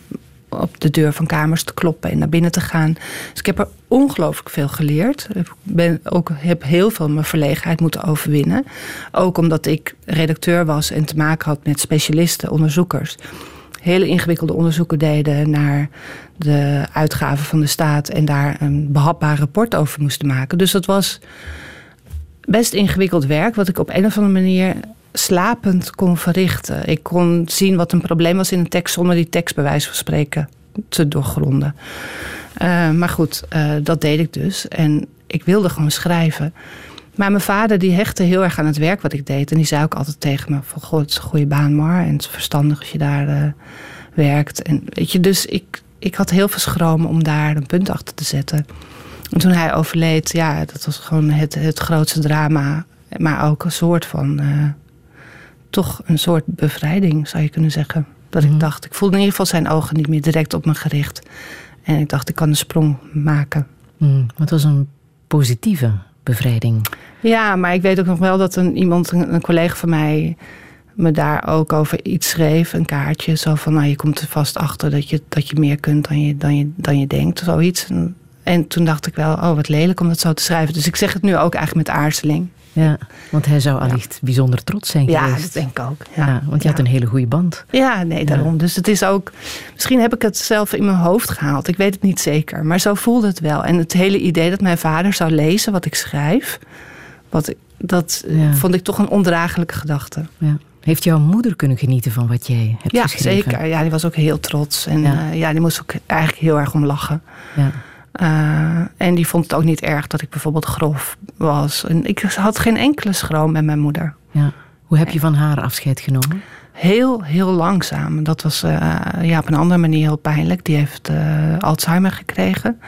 op de deur van kamers te kloppen en naar binnen te gaan. Dus ik heb er ongelooflijk veel geleerd. Ik ben ook, heb heel veel mijn verlegenheid moeten overwinnen. Ook omdat ik redacteur was en te maken had met specialisten, onderzoekers. Hele ingewikkelde onderzoeken deden naar de uitgaven van de staat en daar een behapbaar rapport over moesten maken. Dus dat was best ingewikkeld werk, wat ik op een of andere manier slapend kon verrichten. Ik kon zien wat een probleem was in een tekst zonder die tekst bij wijze van spreken te doorgronden. Eh, maar goed, eh, dat deed ik dus. En ik wilde gewoon schrijven. Maar mijn vader die hechtte heel erg aan het werk wat ik deed. En die zei ook altijd tegen me van... Goh, het is een goede baan, maar. En het is verstandig als je daar eh, werkt. En weet je, dus ik, ik had heel veel schroom om daar een punt achter te zetten. En toen hij overleed, ja, dat was gewoon het, het grootste drama. Maar ook een soort van... eh, toch een soort bevrijding, zou je kunnen zeggen. Dat Mhm. ik dacht, ik voelde in ieder geval zijn ogen niet meer direct op me gericht. En ik dacht, ik kan een sprong maken. Mm, het was een positieve bevrijding. Ja, maar ik weet ook nog wel dat een, iemand, een, een collega van mij, me daar ook over iets schreef. Een kaartje. Zo van, nou, je komt er vast achter dat je, dat je meer kunt dan je, dan je, dan je denkt. Zoiets. En, en toen dacht ik wel, oh, wat lelijk om dat zo te schrijven. Dus ik zeg het nu ook eigenlijk met aarzeling. Ja, want hij zou allicht bijzonder trots zijn Ja, geweest. dat denk ik ook. Ja, Ja, want je had Ja. een hele goede band. Ja, nee, daarom. Dus het is ook. Misschien heb ik het zelf in mijn hoofd gehaald. Ik weet het niet zeker. Maar zo voelde het wel. En het hele idee dat mijn vader zou lezen wat ik schrijf. Wat, dat eh, Ja. vond ik toch een ondraaglijke gedachte. Ja. Heeft jouw moeder kunnen genieten van wat jij hebt Ja, geschreven? zeker. Ja, die was ook heel trots. En Ja. ja. ja, die moest ook eigenlijk heel erg om lachen. Ja. Eh, en die vond het ook niet erg dat ik bijvoorbeeld grof was. En ik had geen enkele schroom met mijn moeder. Ja. Hoe heb je van haar afscheid genomen? Heel, heel langzaam. Dat was eh, ja, op een andere manier heel pijnlijk. Die heeft eh, Alzheimer gekregen.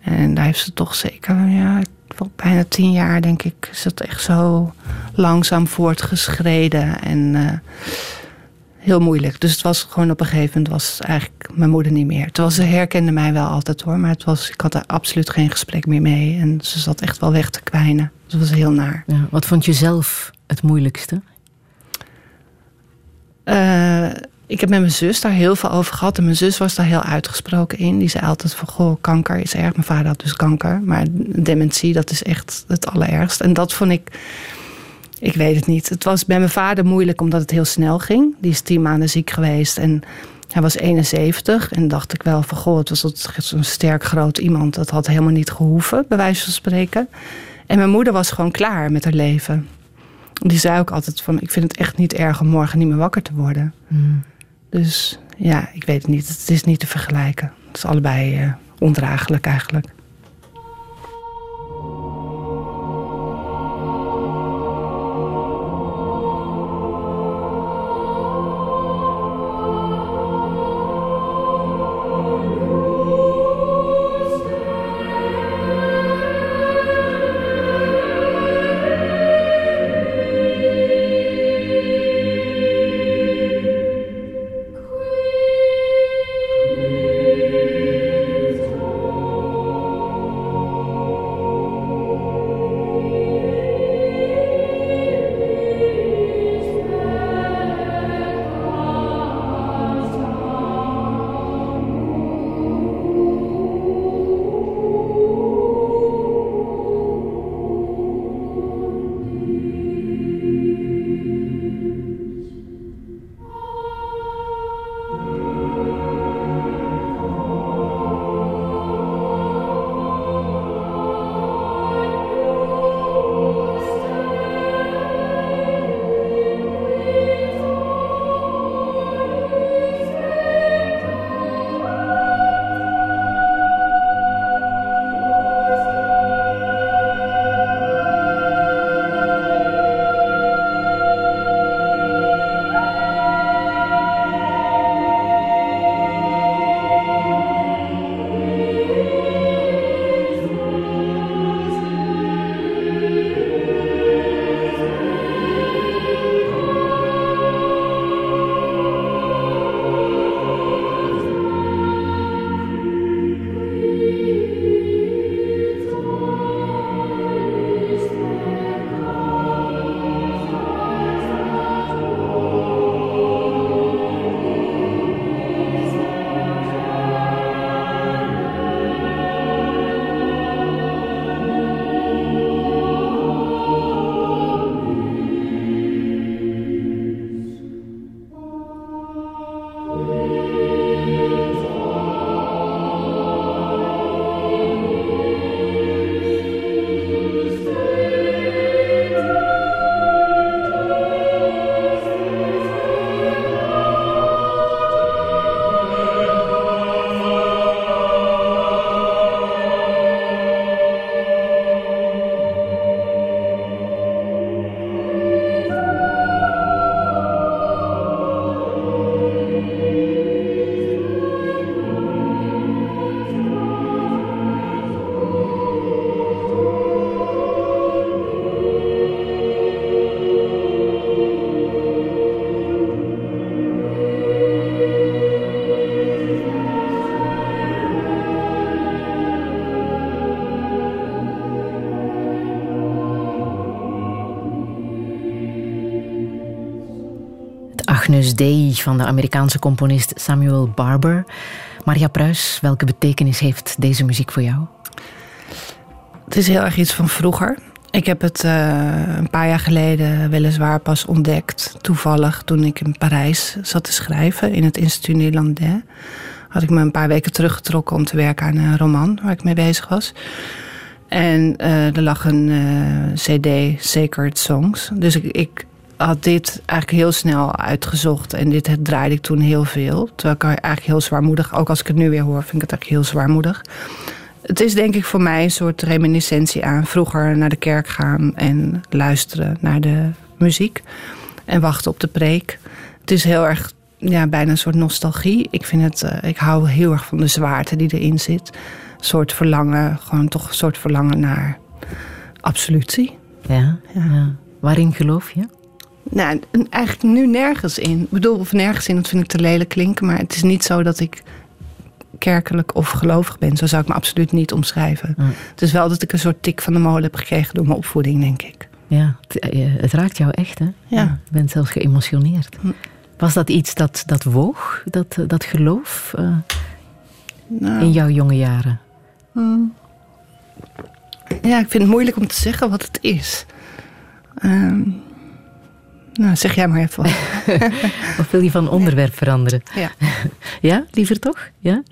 En daar heeft ze toch zeker, ja, bijna tien jaar, denk ik, is het echt zo langzaam voortgeschreden. En heel moeilijk. Dus het was gewoon op een gegeven moment was eigenlijk mijn moeder niet meer. Terwijl ze herkende mij wel altijd hoor. Maar het was, ik had er absoluut geen gesprek meer mee. En ze zat echt wel weg te kwijnen. Dus het was heel naar. Ja. Wat vond je zelf het moeilijkste? Eh, ik heb met mijn zus daar heel veel over gehad. En mijn zus was daar heel uitgesproken in. Die zei altijd van, goh, kanker is erg. Mijn vader had dus kanker. Maar dementie, dat is echt het allerergst. En dat vond ik... Ik weet het niet. Het was bij mijn vader moeilijk omdat het heel snel ging. Die is tien maanden ziek geweest. En hij was 71. En dacht ik wel van, goh, het was zo'n sterk groot iemand. Dat had helemaal niet gehoeven, bij wijze van spreken. En mijn moeder was gewoon klaar met haar leven. Die zei ook altijd van, ik vind het echt niet erg om morgen niet meer wakker te worden. Hmm. Dus ja, ik weet het niet. Het is niet te vergelijken. Het is allebei eh, ondraaglijk eigenlijk. Agnus van de Amerikaanse componist Samuel Barber. Maria Pruis, welke betekenis heeft deze muziek voor jou? Het is heel erg iets van vroeger. Ik heb het uh, een paar jaar geleden weliswaar pas ontdekt. Toevallig toen ik in Parijs zat te schrijven in het Instituut Nederlandais. Had ik me een paar weken teruggetrokken om te werken aan een roman waar ik mee bezig was. En uh, er lag een uh, CD, Sacred Songs. Dus ik, ik, had dit eigenlijk heel snel uitgezocht. En dit draaide ik toen heel veel. Terwijl ik eigenlijk heel zwaarmoedig, ook als ik het nu weer hoor, vind ik het eigenlijk heel zwaarmoedig. Het is denk ik voor mij een soort reminiscentie aan vroeger naar de kerk gaan en luisteren naar de muziek en wachten op de preek. Het is heel erg, ja, bijna een soort nostalgie. Ik vind het, uh, ik hou heel erg van de zwaarte die erin zit. Een soort verlangen, gewoon toch een soort verlangen naar absolutie. Ja, ja. ja. Waarin geloof je? Nou, eigenlijk nu nergens in. Ik bedoel, of nergens in, dat vind ik te lelijk klinken. Maar het is niet zo dat ik kerkelijk of gelovig ben. Zo zou ik me absoluut niet omschrijven. Het is wel dat ik een soort tik van de molen heb gekregen door mijn opvoeding, denk ik. Ja, het, eh, het raakt jou echt, hè? Ja. Je bent zelfs geëmotioneerd. Was dat iets dat, dat woog, dat, dat geloof, uh, nou. in jouw jonge jaren? Hmm. Ja, ik vind het moeilijk om te zeggen wat het is. Um, nou, zeg jij maar even. of wil je van onderwerp veranderen? Ja. ja, liever toch? Ja.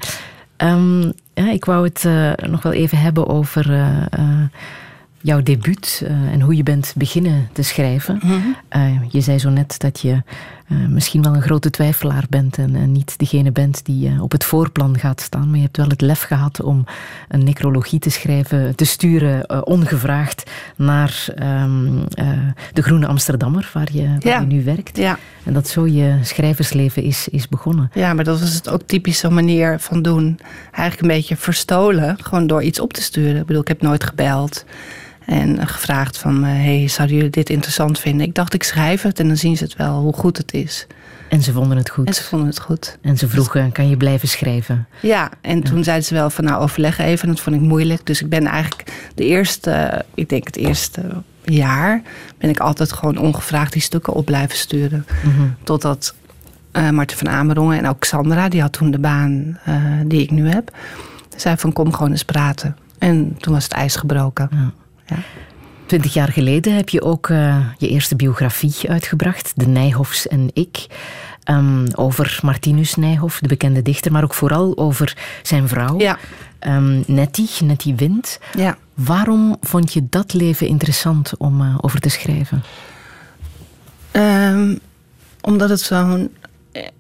Um, ja ik wou het uh, nog wel even hebben over uh, uh, jouw debuut en hoe je bent beginnen te schrijven. Mm -hmm. je zei zo net dat je uh, misschien wel een grote twijfelaar bent en, en niet degene bent die uh, op het voorplan gaat staan. Maar je hebt wel het lef gehad om een necrologie te schrijven, te sturen, uh, ongevraagd naar um, de Groene Amsterdammer, waar je, waar ja. je nu werkt. Ja. En dat zo je schrijversleven is, is begonnen. Ja, maar dat was het ook typische manier van doen. Eigenlijk een beetje verstolen, gewoon door iets op te sturen. Ik bedoel, ik heb nooit gebeld. En gevraagd van, hey, zouden jullie dit interessant vinden? Ik dacht, ik schrijf het en dan zien ze het wel, hoe goed het is. En ze vonden het goed. En ze vonden het goed. En ze vroegen, kan je blijven schrijven? Ja, en toen zeiden ze wel van, nou overleg even. En dat vond ik moeilijk. Dus ik ben eigenlijk de eerste, ik denk het eerste jaar... ben ik altijd gewoon ongevraagd die stukken op blijven sturen. Mm -hmm. Totdat uh, Marten van Amerongen en ook Sandra... die had toen de baan uh, die ik nu heb... zei van, kom gewoon eens praten. En toen was het ijs gebroken. Ja. Ja. Twintig jaar geleden heb je ook uh, je eerste biografie uitgebracht, De Nijhoffs en ik. Um, over Martinus Nijhoff, de bekende dichter, maar ook vooral over zijn vrouw, ja. um, Nettie, Nettie Wind. Ja. Waarom vond je dat leven interessant om uh, over te schrijven? Um, omdat het zo'n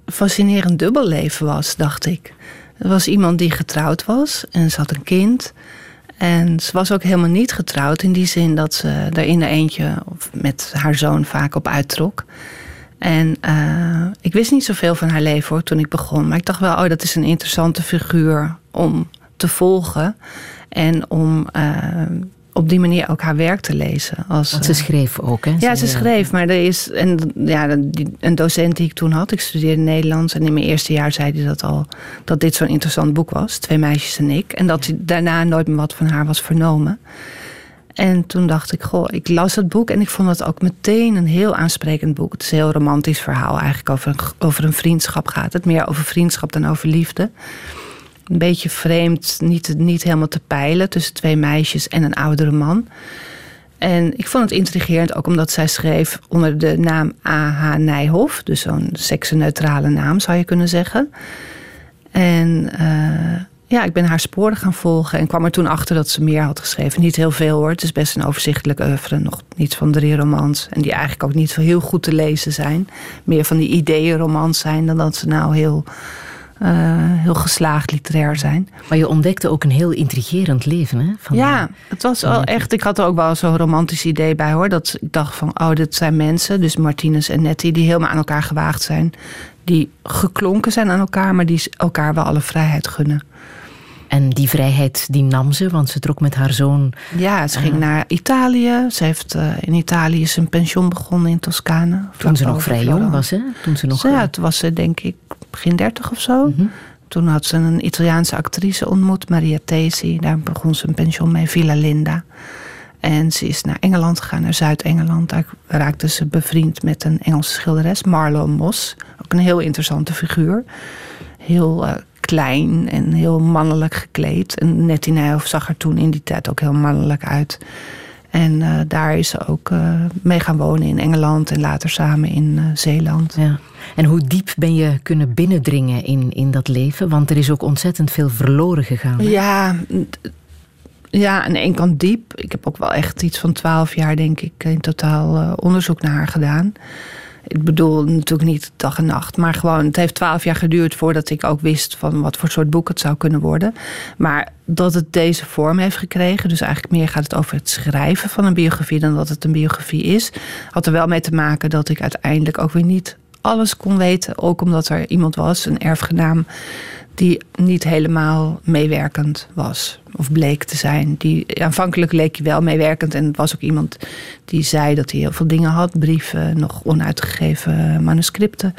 fascinerend dubbelleven was, dacht ik. Er was iemand die getrouwd was en ze had een kind. En ze was ook helemaal niet getrouwd in die zin dat ze er in de eentje met haar zoon vaak op uittrok. En uh, ik wist niet zoveel van haar leven hoor toen ik begon. Maar ik dacht wel, oh, dat is een interessante figuur om te volgen. En om uh, op die manier ook haar werk te lezen. Als, Want ze schreef ook, hè? Ja, ze schreef. Maar er is en, ja, een docent die ik toen had, ik studeerde Nederlands. En in mijn eerste jaar zei hij dat al, dat dit zo'n interessant boek was. Twee meisjes en ik. En dat daarna nooit meer wat van haar was vernomen. En toen dacht ik, goh, ik las het boek en ik vond het ook meteen een heel aansprekend boek. Het is een heel romantisch verhaal eigenlijk over een, over een vriendschap gaat het. Meer over vriendschap dan over liefde een beetje vreemd, niet, niet helemaal te peilen tussen twee meisjes en een oudere man. En ik vond het intrigerend ook omdat zij schreef onder de naam A.H. Nijhoff, dus zo'n seksenneutrale naam zou je kunnen zeggen. En uh, ja, ik ben haar sporen gaan volgen en kwam er toen achter dat ze meer had geschreven. Niet heel veel hoor, het is best een overzichtelijk oeuvre, nog niet van drie romans. En die eigenlijk ook niet zo heel goed te lezen zijn. Meer van die ideeënromans zijn dan dat ze nou heel uh, heel geslaagd literair zijn. Maar je ontdekte ook een heel intrigerend leven, hè? Van ja, het was wel echt. Ik had er ook wel zo'n romantisch idee bij hoor. Dat ik dacht van, oh, dit zijn mensen, dus Martinez en Nettie, die helemaal aan elkaar gewaagd zijn. Die geklonken zijn aan elkaar, maar die elkaar wel alle vrijheid gunnen. En die vrijheid die nam ze, want ze trok met haar zoon. Ja, ze ging uh, naar Italië. Ze heeft uh, in Italië zijn pension begonnen in Toscane. Toen ze nog vrij jong was, hè? Toen ze nog. Ja, toen was ze denk ik begin dertig of zo. Mm -hmm. Toen had ze een Italiaanse actrice ontmoet, Maria Tesi. Daar begon ze een pension mee, Villa Linda. En ze is naar Engeland gegaan, naar Zuid-Engeland. Daar raakte ze bevriend met een Engelse schilderes, Marlowe Moss. Ook een heel interessante figuur. Heel uh, klein en heel mannelijk gekleed. En Nettie Nijhoff zag er toen in die tijd ook heel mannelijk uit. En uh, daar is ze ook uh, mee gaan wonen in Engeland en later samen in Zeeland. Ja. En hoe diep ben je kunnen binnendringen in, in dat leven? Want er is ook ontzettend veel verloren gegaan. Hè? Ja, ja, aan de ene kant diep. Ik heb ook wel echt iets van twaalf jaar, denk ik, in totaal onderzoek naar haar gedaan. Ik bedoel natuurlijk niet dag en nacht, maar gewoon, het heeft twaalf jaar geduurd voordat ik ook wist van wat voor soort boek het zou kunnen worden. Maar dat het deze vorm heeft gekregen, dus eigenlijk meer gaat het over het schrijven van een biografie dan dat het een biografie is, had er wel mee te maken dat ik uiteindelijk ook weer niet alles kon weten. Ook omdat er iemand was, een erfgenaam, die niet helemaal meewerkend was. Of bleek te zijn. Die, aanvankelijk leek hij wel meewerkend. En was ook iemand die zei dat hij heel veel dingen had. Brieven, nog onuitgegeven manuscripten.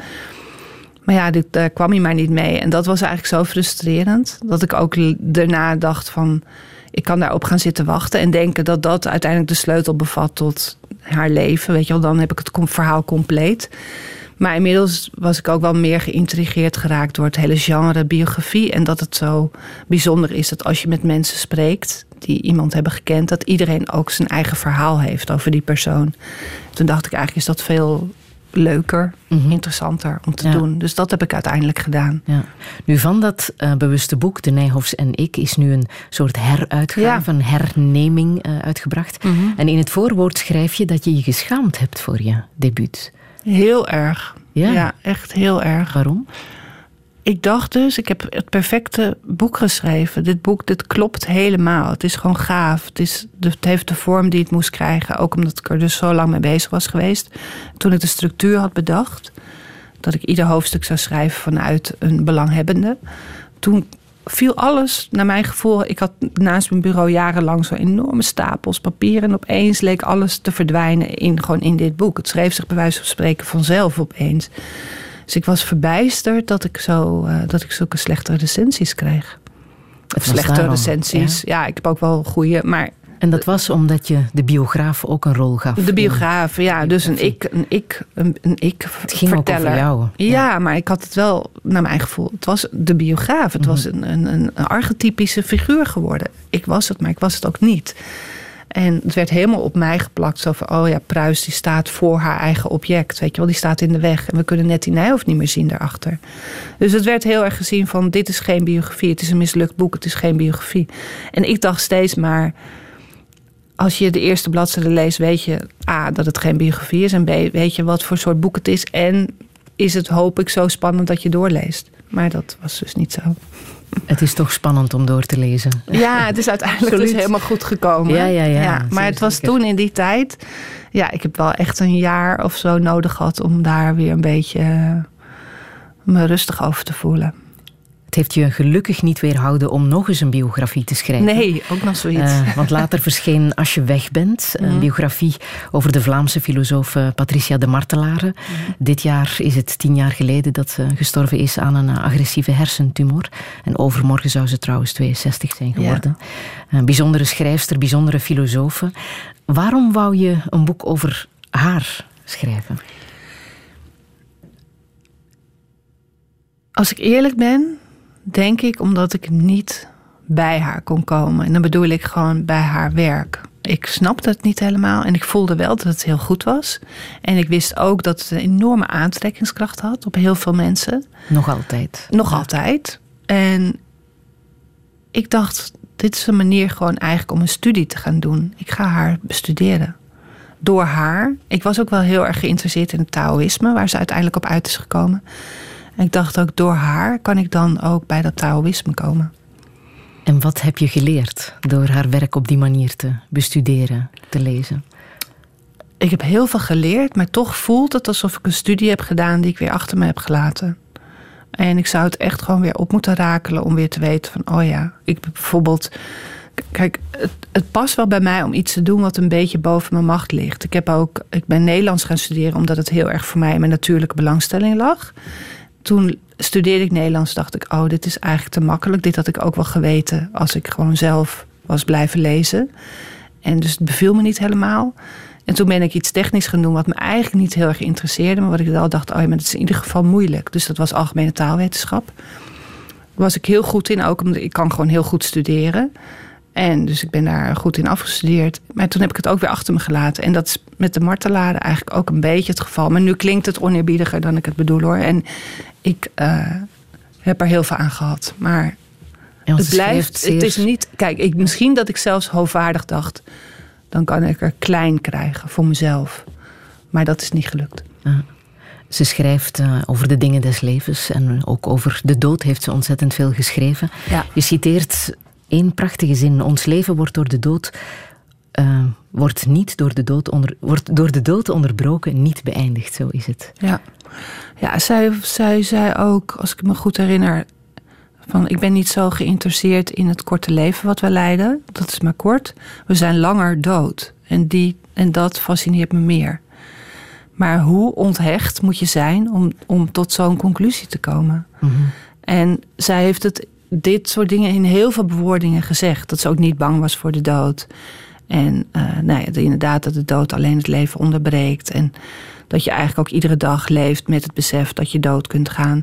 Maar ja, dit, daar kwam hij maar niet mee. En dat was eigenlijk zo frustrerend. Dat ik ook daarna dacht van... Ik kan daarop gaan zitten wachten en denken dat dat uiteindelijk de sleutel bevat tot haar leven. Weet je wel, dan heb ik het verhaal compleet. Maar inmiddels was ik ook wel meer geïntrigeerd geraakt door het hele genre biografie. En dat het zo bijzonder is dat als je met mensen spreekt die iemand hebben gekend, dat iedereen ook zijn eigen verhaal heeft over die persoon. Toen dacht ik eigenlijk is dat veel leuker, mm-hmm. interessanter om te doen. Dus dat heb ik uiteindelijk gedaan. Ja. Nu van dat uh, bewuste boek, De Nijhoffs en ik, is nu een soort heruitgave, een herneming uh, uitgebracht. Mm-hmm. En in het voorwoord schrijf je dat je je geschaamd hebt voor je debuut. Heel erg. Ja. ja, echt heel erg. Waarom? Ik dacht dus, ik heb het perfecte boek geschreven. Dit boek, dit klopt helemaal. Het is gewoon gaaf. Het, is, het heeft de vorm die het moest krijgen. Ook omdat ik er dus zo lang mee bezig was geweest. Toen ik de structuur had bedacht. Dat ik ieder hoofdstuk zou schrijven vanuit een belanghebbende. Toen viel alles, naar mijn gevoel. Ik had naast mijn bureau jarenlang zo enorme stapels papieren. En opeens leek alles te verdwijnen in, gewoon in dit boek. Het schreef zich bij wijze van spreken vanzelf opeens. Dus ik was verbijsterd dat ik, zo, uh, dat ik zulke slechte recensies kreeg. Of slechte recensies. Ja. ja. ik heb ook wel goede. Maar en dat was omdat je de biograaf ook een rol gaf. De biograaf, ja. Dus een ik, een ik, een, een ik Het ging verteller. ook over jou. Ja. ja. maar ik had het wel, naar mijn gevoel, het was de biograaf. Het was mhm. een, een, een archetypische figuur geworden. Ik was het, maar ik was het ook niet. En het werd helemaal op mij geplakt. Zo van, oh ja, Pruis die staat voor haar eigen object. Weet je wel, die staat in de weg. En we kunnen net die Nijhoff niet meer zien daarachter. Dus het werd heel erg gezien van, dit is geen biografie. Het is een mislukt boek, het is geen biografie. En ik dacht steeds maar als je de eerste bladzijde leest, weet je A, dat het geen biografie is. En B, weet je wat voor soort boek het is. En is het, hoop ik, zo spannend dat je doorleest. Maar dat was dus niet zo. Het is toch spannend om door te lezen. Ja, het is uiteindelijk dus helemaal goed gekomen. Ja, ja, ja. ja maar het was toen in die tijd. Ja, ik heb wel echt een jaar of zo nodig gehad om daar weer een beetje uh, me rustig over te voelen. Het heeft je gelukkig niet weerhouden om nog eens een biografie te schrijven. Nee, ook nog zoiets. Uh, want later verscheen Als je weg bent, een biografie over de Vlaamse filosoof eh, Patricia de Martelare. Mhm. Dit jaar is het tien jaar geleden dat ze gestorven is aan een agressieve hersentumor. En overmorgen zou ze trouwens 62 zijn geworden. Een bijzondere schrijfster, bijzondere filosoof. Waarom wou je een boek over haar schrijven? Als ik eerlijk ben, denk ik omdat ik niet bij haar kon komen. En dan bedoel ik gewoon bij haar werk. Ik snapte het niet helemaal en ik voelde wel dat het heel goed was. En ik wist ook dat het een enorme aantrekkingskracht had op heel veel mensen. Nog altijd. Nog altijd. En ik dacht, dit is een manier gewoon eigenlijk om een studie te gaan doen. Ik ga haar bestuderen. Door haar. Ik was ook wel heel erg geïnteresseerd in het Taoïsme, waar ze uiteindelijk op uit is gekomen. En ik dacht ook, door haar kan ik dan ook bij dat Taoïsme komen. En wat heb je geleerd door haar werk op die manier te bestuderen, te lezen? Ik heb heel veel geleerd, maar toch voelt het alsof ik een studie heb gedaan die ik weer achter me heb gelaten. En ik zou het echt gewoon weer op moeten rakelen om weer te weten van, oh ja, ik bijvoorbeeld. Kijk, het, het, past wel bij mij om iets te doen wat een beetje boven mijn macht ligt. Ik, heb ook, ik ben Nederlands gaan studeren omdat het heel erg voor mij in mijn natuurlijke belangstelling lag toen studeerde ik Nederlands, dacht ik, oh, dit is eigenlijk te makkelijk. Dit had ik ook wel geweten als ik gewoon zelf was blijven lezen. En dus het beviel me niet helemaal. En toen ben ik iets technisch gaan doen wat me eigenlijk niet heel erg interesseerde. Maar wat ik wel dacht, oh ja, maar het is in ieder geval moeilijk. Dus dat was algemene taalwetenschap. Daar was ik heel goed in, ook omdat ik kan gewoon heel goed studeren. En dus ik ben daar goed in afgestudeerd. Maar toen heb ik het ook weer achter me gelaten. En dat met de martelaren eigenlijk ook een beetje het geval. Maar nu klinkt het oneerbiediger dan ik het bedoel hoor. En ik uh, heb er heel veel aan gehad. Maar het blijft, het is niet... Kijk, ik, misschien dat ik zelfs hoogwaardig dacht... dan kan ik er klein krijgen voor mezelf. Maar dat is niet gelukt. Ja. Ze schrijft uh, over de dingen des levens en ook over de dood heeft ze ontzettend veel geschreven. Ja. Je citeert één prachtige zin. Ons leven wordt door de dood, uh, wordt niet door de dood, onder, wordt door de dood onderbroken, niet beëindigd. Zo is het. Ja, ja zij, zij zei ook, als ik me goed herinner, van ik ben niet zo geïnteresseerd in het korte leven wat we leiden. Dat is maar kort. We zijn langer dood. En, die, en dat fascineert me meer. Maar hoe onthecht moet je zijn om, om tot zo'n conclusie te komen? Mm -hmm. En zij heeft het dit soort dingen in heel veel bewoordingen gezegd. Dat ze ook niet bang was voor de dood. En uh, nou ja, inderdaad dat de dood alleen het leven onderbreekt. En dat je eigenlijk ook iedere dag leeft met het besef dat je dood kunt gaan.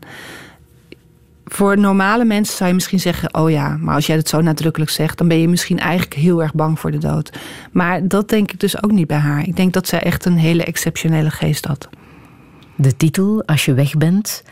Voor normale mensen zou je misschien zeggen: Oh ja, maar als jij het zo nadrukkelijk zegt, dan ben je misschien eigenlijk heel erg bang voor de dood. Maar dat denk ik dus ook niet bij haar. Ik denk dat zij echt een hele exceptionele geest had. De titel, Als je weg bent,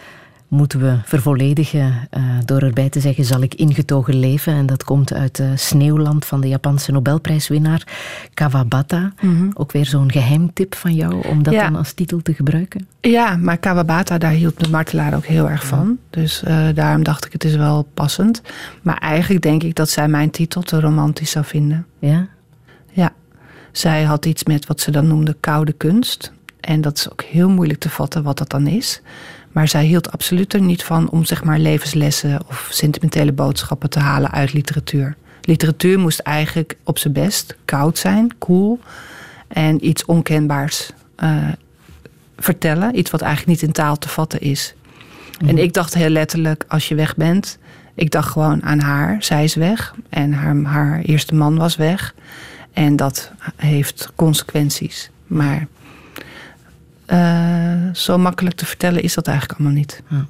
moeten we vervolledigen uh, door erbij te zeggen zal ik ingetogen leven. En dat komt uit uh, Sneeuwland van de Japanse Nobelprijswinnaar Kawabata. Mm Ook weer zo'n geheimtip van jou om dat dan als titel te gebruiken. Ja, maar Kawabata, daar hield de martelaar ook heel erg van. Dus uh, daarom dacht ik het is wel passend. Maar eigenlijk denk ik dat zij mijn titel te romantisch zou vinden. Ja? Ja. Zij had iets met wat ze dan noemde koude kunst. En dat is ook heel moeilijk te vatten wat dat dan is. Maar zij hield absoluut er niet van om zeg maar levenslessen of sentimentele boodschappen te halen uit literatuur. Literatuur moest eigenlijk op zijn best koud zijn, cool en iets onkenbaars uh, vertellen. Iets wat eigenlijk niet in taal te vatten is. En mhm. ik dacht heel letterlijk, als je weg bent, ik dacht gewoon aan haar. Zij is weg en haar, haar eerste man was weg. En dat heeft consequenties. Maar uh, zo makkelijk te vertellen is dat eigenlijk allemaal niet. Ja.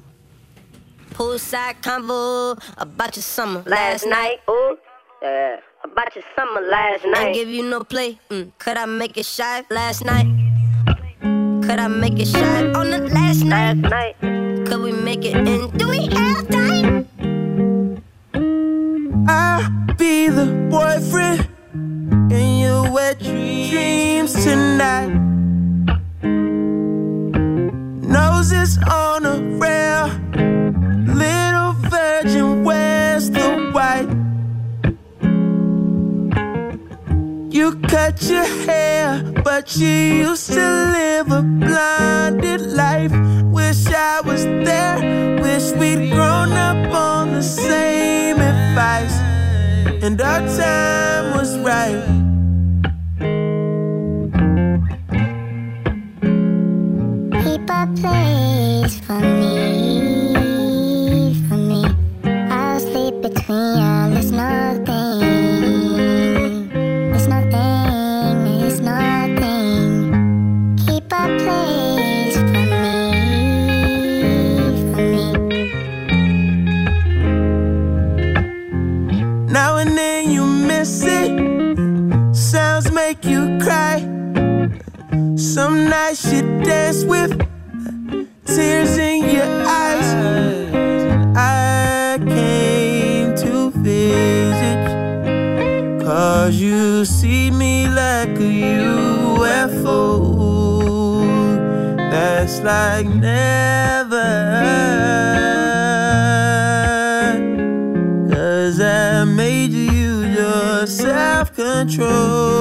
Poolside convo about your summer last night. Oh, yeah. About your summer last night. I give you no play. Mm. Could I make it shy last night? Could I make it shy on the last night? Last night. Could we make it in? Do we have time? I'll be the boyfriend in your wet dreams tonight. Noses on a rail. Little virgin, wears the white? You cut your hair, but you used to live a blinded life. Wish I was there, wish we'd grown up on the same advice, and our time was right. Place for me, for me. I'll sleep between y'all. There's nothing, there's nothing, there's nothing. Keep a place for me, for me. Now and then you miss it. Sounds make you cry. Some nights you dance with like never. Cause I made you your self control.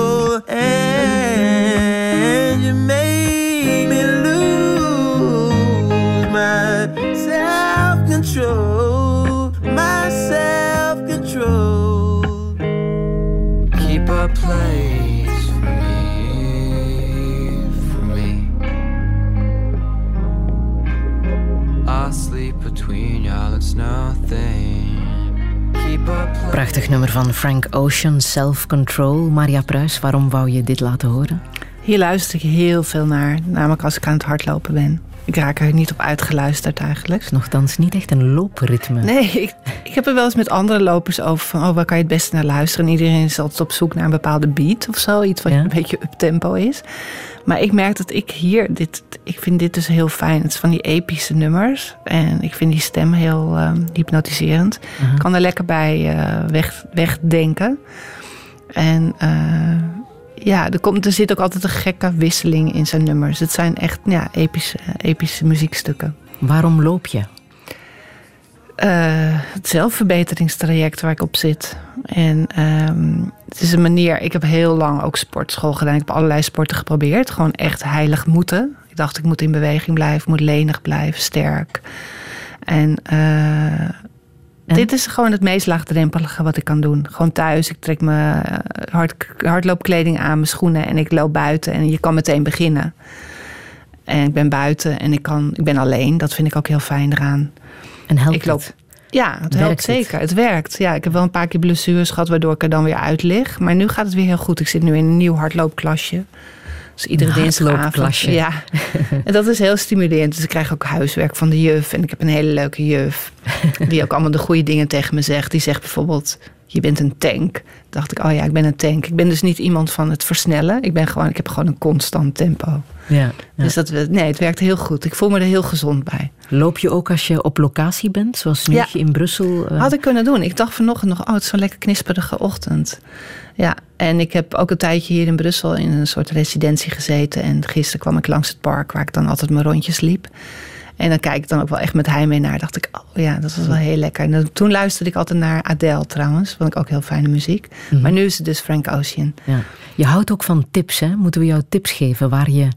Prachtig nummer van Frank Ocean, Self Control. Maria Pruis, waarom wou je dit laten horen? Hier luister ik heel veel naar, namelijk als ik aan het hardlopen ben. Ik raak er niet op uitgeluisterd eigenlijk. Het is nogthans niet echt een loopritme. Nee, ik, ik heb er wel eens met andere lopers over van... oh, waar kan je het beste naar luisteren? En iedereen is altijd op zoek naar een bepaalde beat of zo. Iets wat Ja. een beetje up-tempo is. Maar ik merk dat ik hier... Dit, ik vind dit dus heel fijn. Het is van die epische nummers. En ik vind die stem heel ehm, hypnotiserend. Ik kan er lekker bij eh, weg, wegdenken. En... eh, ja, er, komt, er zit ook altijd een gekke wisseling in zijn nummers. Het zijn echt ja, epische, epische muziekstukken. Waarom loop je? Eh, het zelfverbeteringstraject waar ik op zit. En ehm, het is een manier. Ik heb heel lang ook sportschool gedaan. Ik heb allerlei sporten geprobeerd. Gewoon echt heilig moeten. Ik dacht, ik moet in beweging blijven, moet lenig blijven, sterk. En, eh, dit is gewoon het meest laagdrempelige wat ik kan doen. Gewoon thuis. Ik trek mijn eh, hard, hardloopkleding aan, mijn schoenen en ik loop buiten. En je kan meteen beginnen. En ik ben buiten en ik, kan, ik ben alleen. Dat vind ik ook heel fijn eraan. En helpt Ik loop. het? Ja, het helpt Werkt zeker. Het? werkt. Ja, ik heb wel een paar keer blessures gehad waardoor ik er dan weer uit lig. Maar nu gaat het weer heel goed. Ik zit nu in een nieuw hardloopklasje. Dus iedere Een dinsdagavond. Ja, en dat is heel stimulerend. Dus ik krijg ook huiswerk van de juf. En ik heb een hele leuke juf. Die ook allemaal de goede dingen tegen me zegt. Die zegt bijvoorbeeld, je bent een tank. dacht ik, oh ja, ik ben een tank. Ik ben dus niet iemand van het versnellen. Ik, ben gewoon, ik heb gewoon een constant tempo. Ja, ja. Dus dat, nee, het werkt heel goed. Ik voel me er heel gezond bij. Loop je ook als je op locatie bent, zoals nu Ja. in Brussel? eh, Had ik kunnen doen. Ik dacht vanochtend nog, oh, het is zo'n lekker knisperige ochtend. Ja, en ik heb ook een tijdje hier in Brussel in een soort residentie gezeten. En gisteren kwam ik langs het park waar ik dan altijd mijn rondjes liep. En dan kijk ik dan ook wel echt met heimwee naar. Dacht ik, oh ja, dat was wel heel lekker. En dan- toen luisterde ik altijd naar Adele trouwens. Vond ik ook heel fijne muziek. Maar nu is het dus Frank Ocean. ja. Je houdt ook van tips, hè? Moeten we jou tips geven waar je,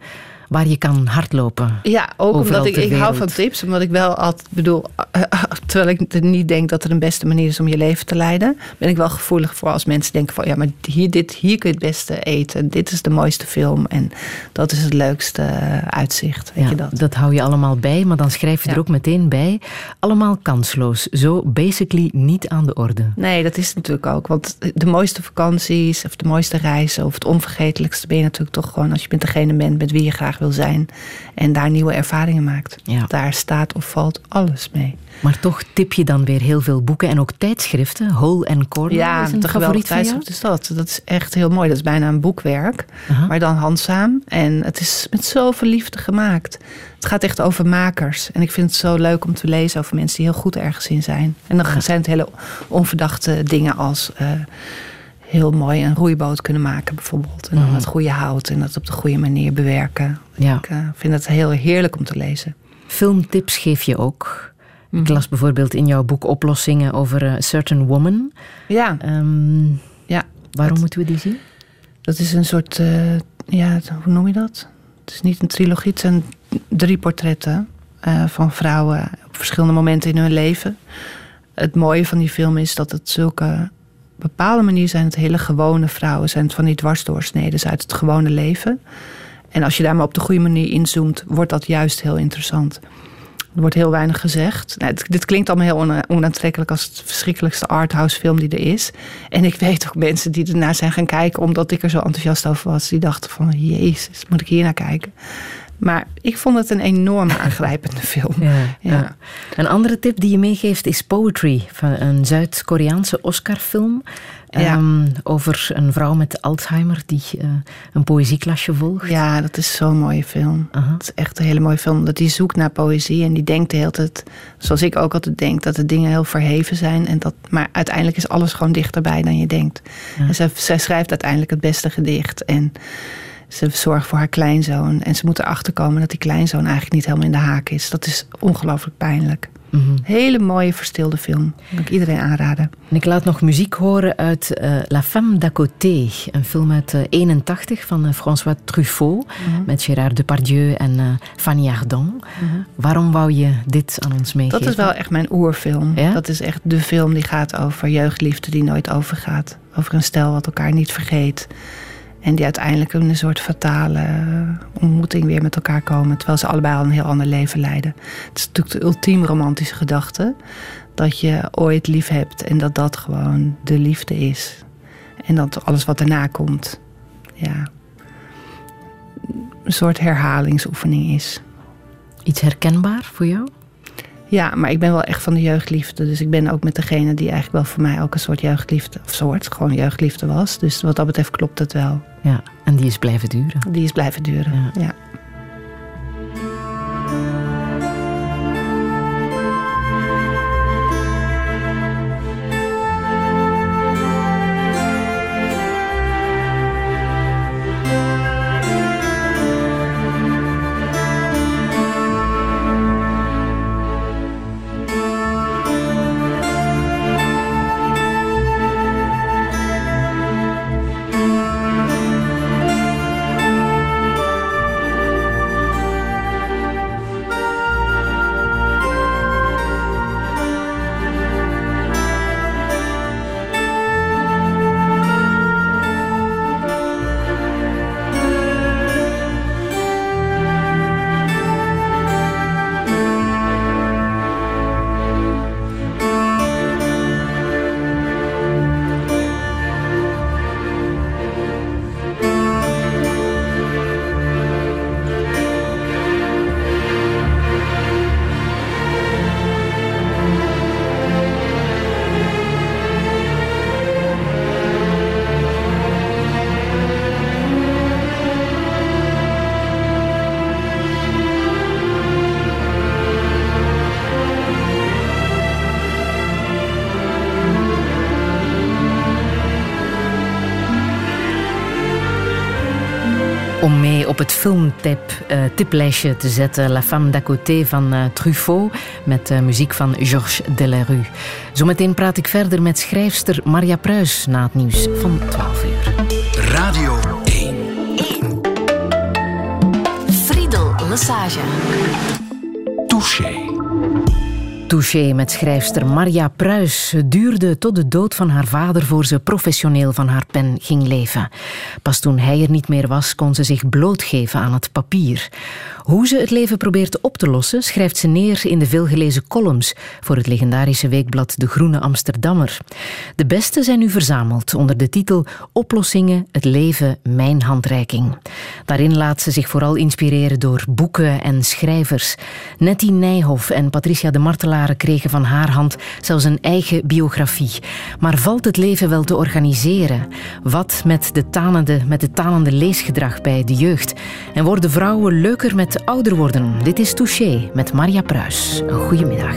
waar je kan hardlopen? Ja, ook omdat ik, ik hou van tips. Omdat ik wel altijd bedoel, terwijl ik niet denk dat er een beste manier is om je leven te leiden, ben ik wel gevoelig voor als mensen denken van ja, maar hier, dit, hier kun je het beste eten. Dit is de mooiste film en dat is het leukste eh, uitzicht. Weet Ja, je dat? dat hou je allemaal bij, maar dan schrijf je er ook meteen bij. Allemaal kansloos. Zo basically niet aan de orde. Nee, dat is natuurlijk ook. Want de mooiste vakanties of de mooiste reizen of het onvergetelijkste ben je natuurlijk toch gewoon als je met degene bent met wie je graag wil zijn en daar nieuwe ervaringen maakt. Ja. Daar staat of valt alles mee. Maar toch tip je dan weer heel veel boeken en ook tijdschriften. Hole and Corner Ja, is een geweldig favoriet van jou? is dat. Dat is echt heel mooi. Dat is bijna een boekwerk, Aha. maar dan handzaam. En het is met zoveel liefde gemaakt. Het gaat echt over makers. En ik vind het zo leuk om te lezen over mensen die heel goed ergens in zijn. En dan zijn het hele onverdachte dingen als... eh, heel mooi een roeiboot kunnen maken bijvoorbeeld. En dan het goede hout en dat op de goede manier bewerken. Ja. Ik eh, vind het heel heerlijk om te lezen. Filmtips geef je ook. Mhm. Ik las bijvoorbeeld in jouw boek oplossingen over eh, Certain Woman. Ja, Ehm, ja. waarom Dat- moeten we die zien? Dat is een soort, eh, ja, hoe noem je dat? Het is niet een trilogie, het zijn drie portretten van vrouwen op verschillende momenten in hun leven. Het mooie van die film is dat het zulke, bepaalde manier zijn het hele gewone vrouwen, zijn het van die dwarsdoorsneden uit het gewone leven. En als je daar maar op de goede manier inzoomt, wordt dat juist heel interessant. Er wordt heel weinig gezegd. Nou, dit, klinkt allemaal heel ona- onaantrekkelijk als het verschrikkelijkste arthouse film die er is. En ik weet ook mensen die ernaar zijn gaan kijken omdat ik er zo enthousiast over was. Die dachten van, jezus, moet ik hier naar kijken? Maar ik vond het een enorm aangrijpende film. Ja, Ja. ja. Een andere tip die je meegeeft is Poetry, van een Zuid-Koreaanse Oscar-film. Ja. ehm, over een vrouw met Alzheimer die eh, een poëzieklasje volgt. Ja, dat is zo'n mooie film. Het is echt een hele mooie film. Dat die zoekt naar poëzie en die denkt de hele tijd, zoals ik ook altijd denk, dat de dingen heel verheven zijn. En dat, maar uiteindelijk is alles gewoon dichterbij dan je denkt. En zij, zij schrijft uiteindelijk het beste gedicht. En ze zorgt voor haar kleinzoon. En ze moet erachter komen dat die kleinzoon eigenlijk niet helemaal in de haak is. Dat is ongelooflijk pijnlijk. Mhm. Hele mooie verstilde film. Kan ik iedereen aanraden. En ik laat nog muziek horen uit eh, La Femme d'à côté, een film uit eh, 81 van eh, François Truffaut Mhm. met Gérard Depardieu en eh, Fanny Ardant. Waarom wou je dit aan ons meegeven? Dat is wel echt mijn oerfilm. Ja? Dat is echt de film die gaat over jeugdliefde die nooit overgaat. Over een stel wat elkaar niet vergeet. En die uiteindelijk in een soort fatale eh, ontmoeting weer met elkaar komen. Terwijl ze allebei al een heel ander leven leiden. Het is natuurlijk de ultiem romantische gedachte. dat je ooit lief hebt en dat dat gewoon de liefde is. En dat alles wat erna komt, ja, een soort herhalingsoefening is. Iets herkenbaar voor jou? Ja, maar ik ben wel echt van de jeugdliefde. Dus ik ben ook met degene die eigenlijk wel voor mij ook een soort jeugdliefde, of soort, gewoon jeugdliefde was. Dus wat dat betreft klopt het wel. Ja, en die is blijven duren. Die is blijven duren, Ja. ja. Filmtip eh, tiplijstje te zetten La Femme d'à côté van eh, Truffaut met eh, muziek van Georges Delerue. Zometeen praat ik verder met schrijfster Maria Pruis na het nieuws van 12 uur. Radio 1. Friedel Lassage. Touché. Met schrijfster Maria Pruis. Duurde tot de dood van haar vader voor ze professioneel van haar pen ging leven. Pas toen hij er niet meer was, kon ze zich blootgeven aan het papier. Hoe ze het leven probeert op te lossen, schrijft ze neer in de veelgelezen columns voor het legendarische weekblad De Groene Amsterdammer. De beste zijn nu verzameld onder de titel Oplossingen, het leven, mijn handreiking. Daarin laat ze zich vooral inspireren door boeken en schrijvers. Nettie Nijhoff en Patricia de Martelaren kregen van haar hand zelfs een eigen biografie. Maar valt het leven wel te organiseren? Wat met, de tanende, met het tanende leesgedrag bij de jeugd? En worden vrouwen leuker met ouder worden? Dit is Touché met Maria Pruis. Een goedemiddag.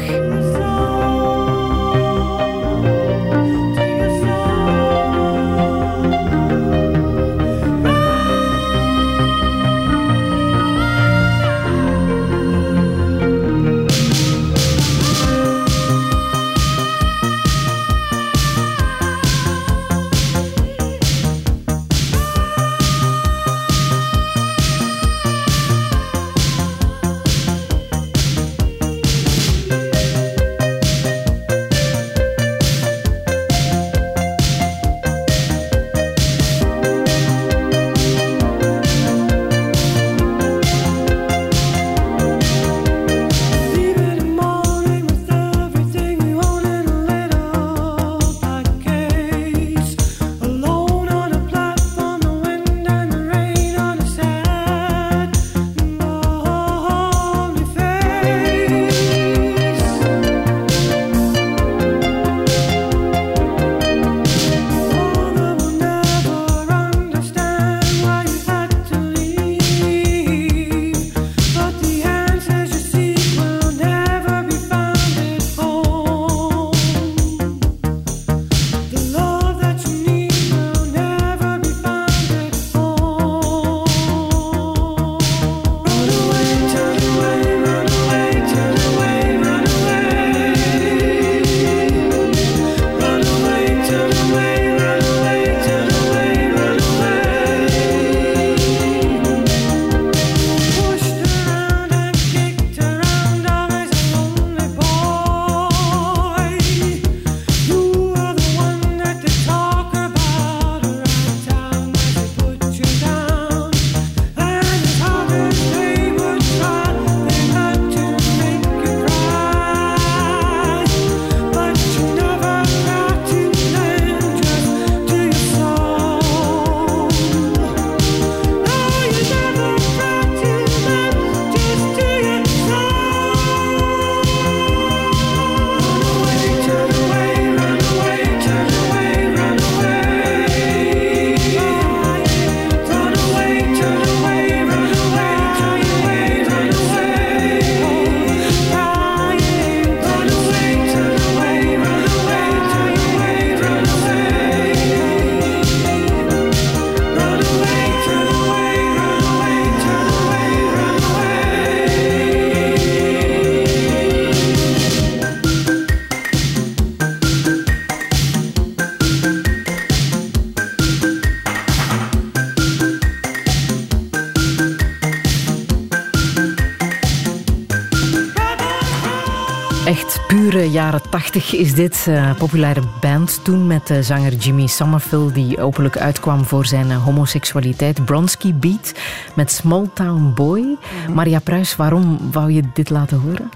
Jaren tachtig is dit. Uh, populaire band toen met uh, zanger Jimmy Somerville... die openlijk uitkwam voor zijn uh, homoseksualiteit. Bronski Beat met Small Town Boy. Mhm. Maria Pruis, waarom wou je dit laten horen?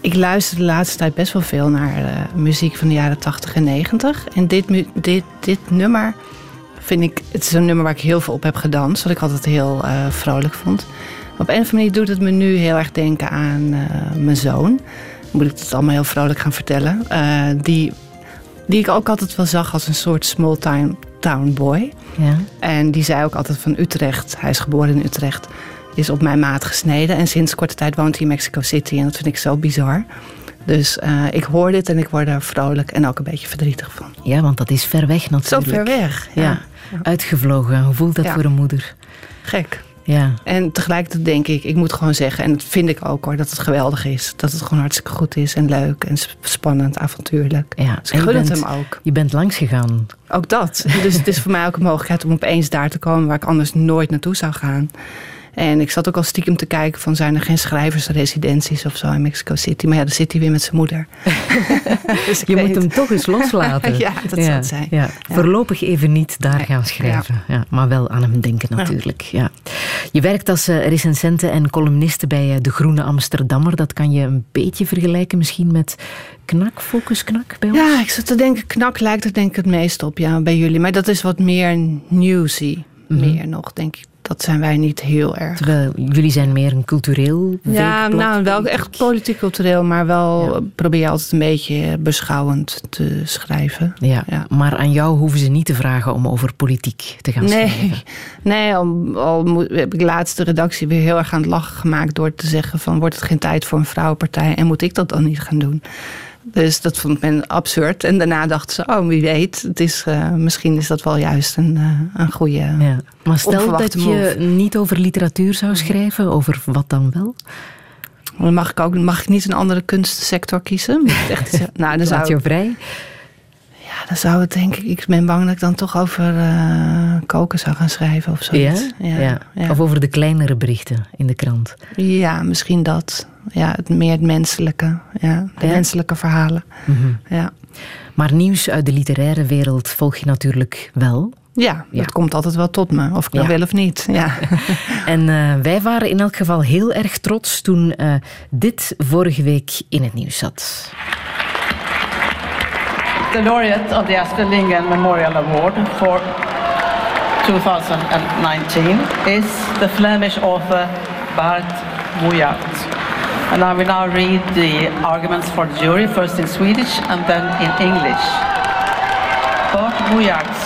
Ik luister de laatste tijd best wel veel naar muziek van de jaren 80 en 90. En dit, dit, dit nummer vind ik... Het is een nummer waar ik heel veel op heb gedanst. Wat ik altijd heel vrolijk vond. Op een of andere manier doet het me nu heel erg denken aan mijn zoon moet ik het allemaal heel vrolijk gaan vertellen. Uh, die, die ik ook altijd wel zag als een soort small town, town boy. Ja. En die zei ook altijd van Utrecht, hij is geboren in Utrecht, is op mijn maat gesneden. En sinds korte tijd woont hij in Mexico City en dat vind ik zo bizar. Dus uh, ik hoor dit en ik word er vrolijk en ook een beetje verdrietig van. Ja, want dat is ver weg natuurlijk. Zo ver weg. Ja. ja. Uitgevlogen. Hoe voelt dat voor een moeder? Gek. Ja. En tegelijkertijd denk ik, ik moet gewoon zeggen, en dat vind ik ook hoor, dat het geweldig is. Dat het gewoon hartstikke goed is en leuk en spannend, avontuurlijk. Ja. Dus ik gun het hem ook. Je bent langs gegaan. Ook dat. dus het is voor mij ook een mogelijkheid om opeens daar te komen waar ik anders nooit naartoe zou gaan. En ik zat ook al stiekem te kijken van zijn er geen schrijversresidenties of zo in Mexico City. Maar ja, dan zit hij weer met zijn moeder. dus je moet hem toch eens loslaten. ja, dat ja, zou zijn. Ja. Voorlopig even niet daar gaan schrijven. Ja. maar wel aan hem denken natuurlijk. Ja. Je werkt als uh, recensente en columniste bij uh, De Groene Amsterdammer. Dat kan je een beetje vergelijken misschien met Knak, Focus Knak bij ons? Ja, ik zat te denken, Knak lijkt er denk ik het meest op ja, bij jullie. Maar dat is wat meer newsy. Mhm. Meer nog, denk ik dat zijn wij niet heel erg. Terwijl jullie zijn meer een cultureel Ja, nou wel echt politiek cultureel, maar wel probeer je altijd een beetje beschouwend te schrijven. Ja, ja, maar aan jou hoeven ze niet te vragen om over politiek te gaan nee, schrijven. Nee, al, al heb ik laatst de redactie weer heel erg aan het lachen gemaakt door te zeggen van wordt het geen tijd voor een vrouwenpartij en moet ik dat dan niet gaan doen? Dus dat vond men absurd. En daarna dachten ze, oh wie weet, het is, uh, misschien is dat wel juist een, uh, een goede. Ja. Maar stel dat je niet over literatuur zou schrijven, over wat dan wel? Dan mag ik ook mag ik niet een andere kunstsector kiezen. Echt, nou, dan zou je vrij. Ja, dan zou het denk ik. Ik ben bang dat ik dan toch over uh, koken zou gaan schrijven of zo. Ja? Ja, ja? Of over de kleinere berichten in de krant. Ja, misschien dat ja, het meer het menselijke. Ja, de menselijke verhalen. Mhm. ja. Maar nieuws uit de literaire wereld volg je natuurlijk wel. Ja, dat komt altijd wel tot me, of ik nou wil of niet. Ja. en uh, wij waren in elk geval heel erg trots toen uh, dit vorige week in het nieuws zat. The laureate of the Astrid Lindgren Memorial Award for 2019 is the Flemish author Bart Moejaert. And I will now read the arguments for the jury, first in Swedish and then in English. Bart Moejaerts.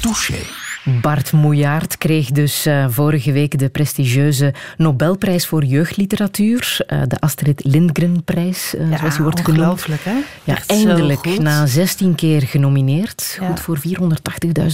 Touché. Bart Moejaert kreeg dus uh, vorige week de prestigieuze Nobelprijs voor jeugdliteratuur. Uh, de Astrid Lindgren-prijs, uh, ja, zoals die wordt genoemd. Ongelooflijk, hè? Ja, eindelijk, na 16 keer genomineerd. Goed voor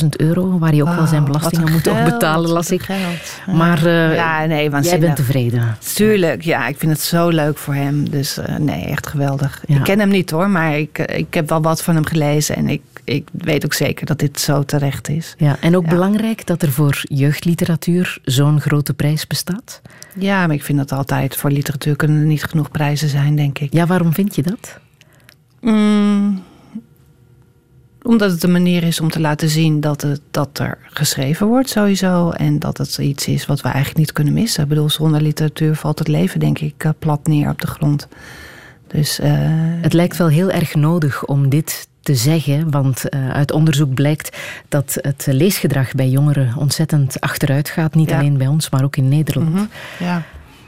480.000 euro, waar je ook wel zijn belastingen moet geld, betalen, las ik. Geld. Maar ja, nee, jij bent tevreden. Tuurlijk, ja. Ik vind het zo leuk voor hem. Dus nee, echt geweldig. Ik ken hem niet hoor, maar ik, ik heb wel wat van hem gelezen. En ik, ik weet ook zeker dat dit zo terecht is. Ja, en ook belangrijk dat er voor jeugdliteratuur zo'n grote prijs bestaat? Ja, maar ik vind dat altijd. Voor literatuur kunnen er niet genoeg prijzen zijn, denk ik. Ja, waarom vind je dat? Mm, omdat het een manier is om te laten zien dat, het, dat er geschreven wordt sowieso. En dat het iets is wat we eigenlijk niet kunnen missen. Ik bedoel, zonder literatuur valt het leven denk ik eh, plat neer op de grond. Dus, uh, het lijkt wel heel erg nodig om dit te zeggen, want uh, uit onderzoek blijkt dat het leesgedrag bij jongeren ontzettend achteruit gaat. Niet alleen bij ons, maar ook in Nederland. Mm -hmm. ja.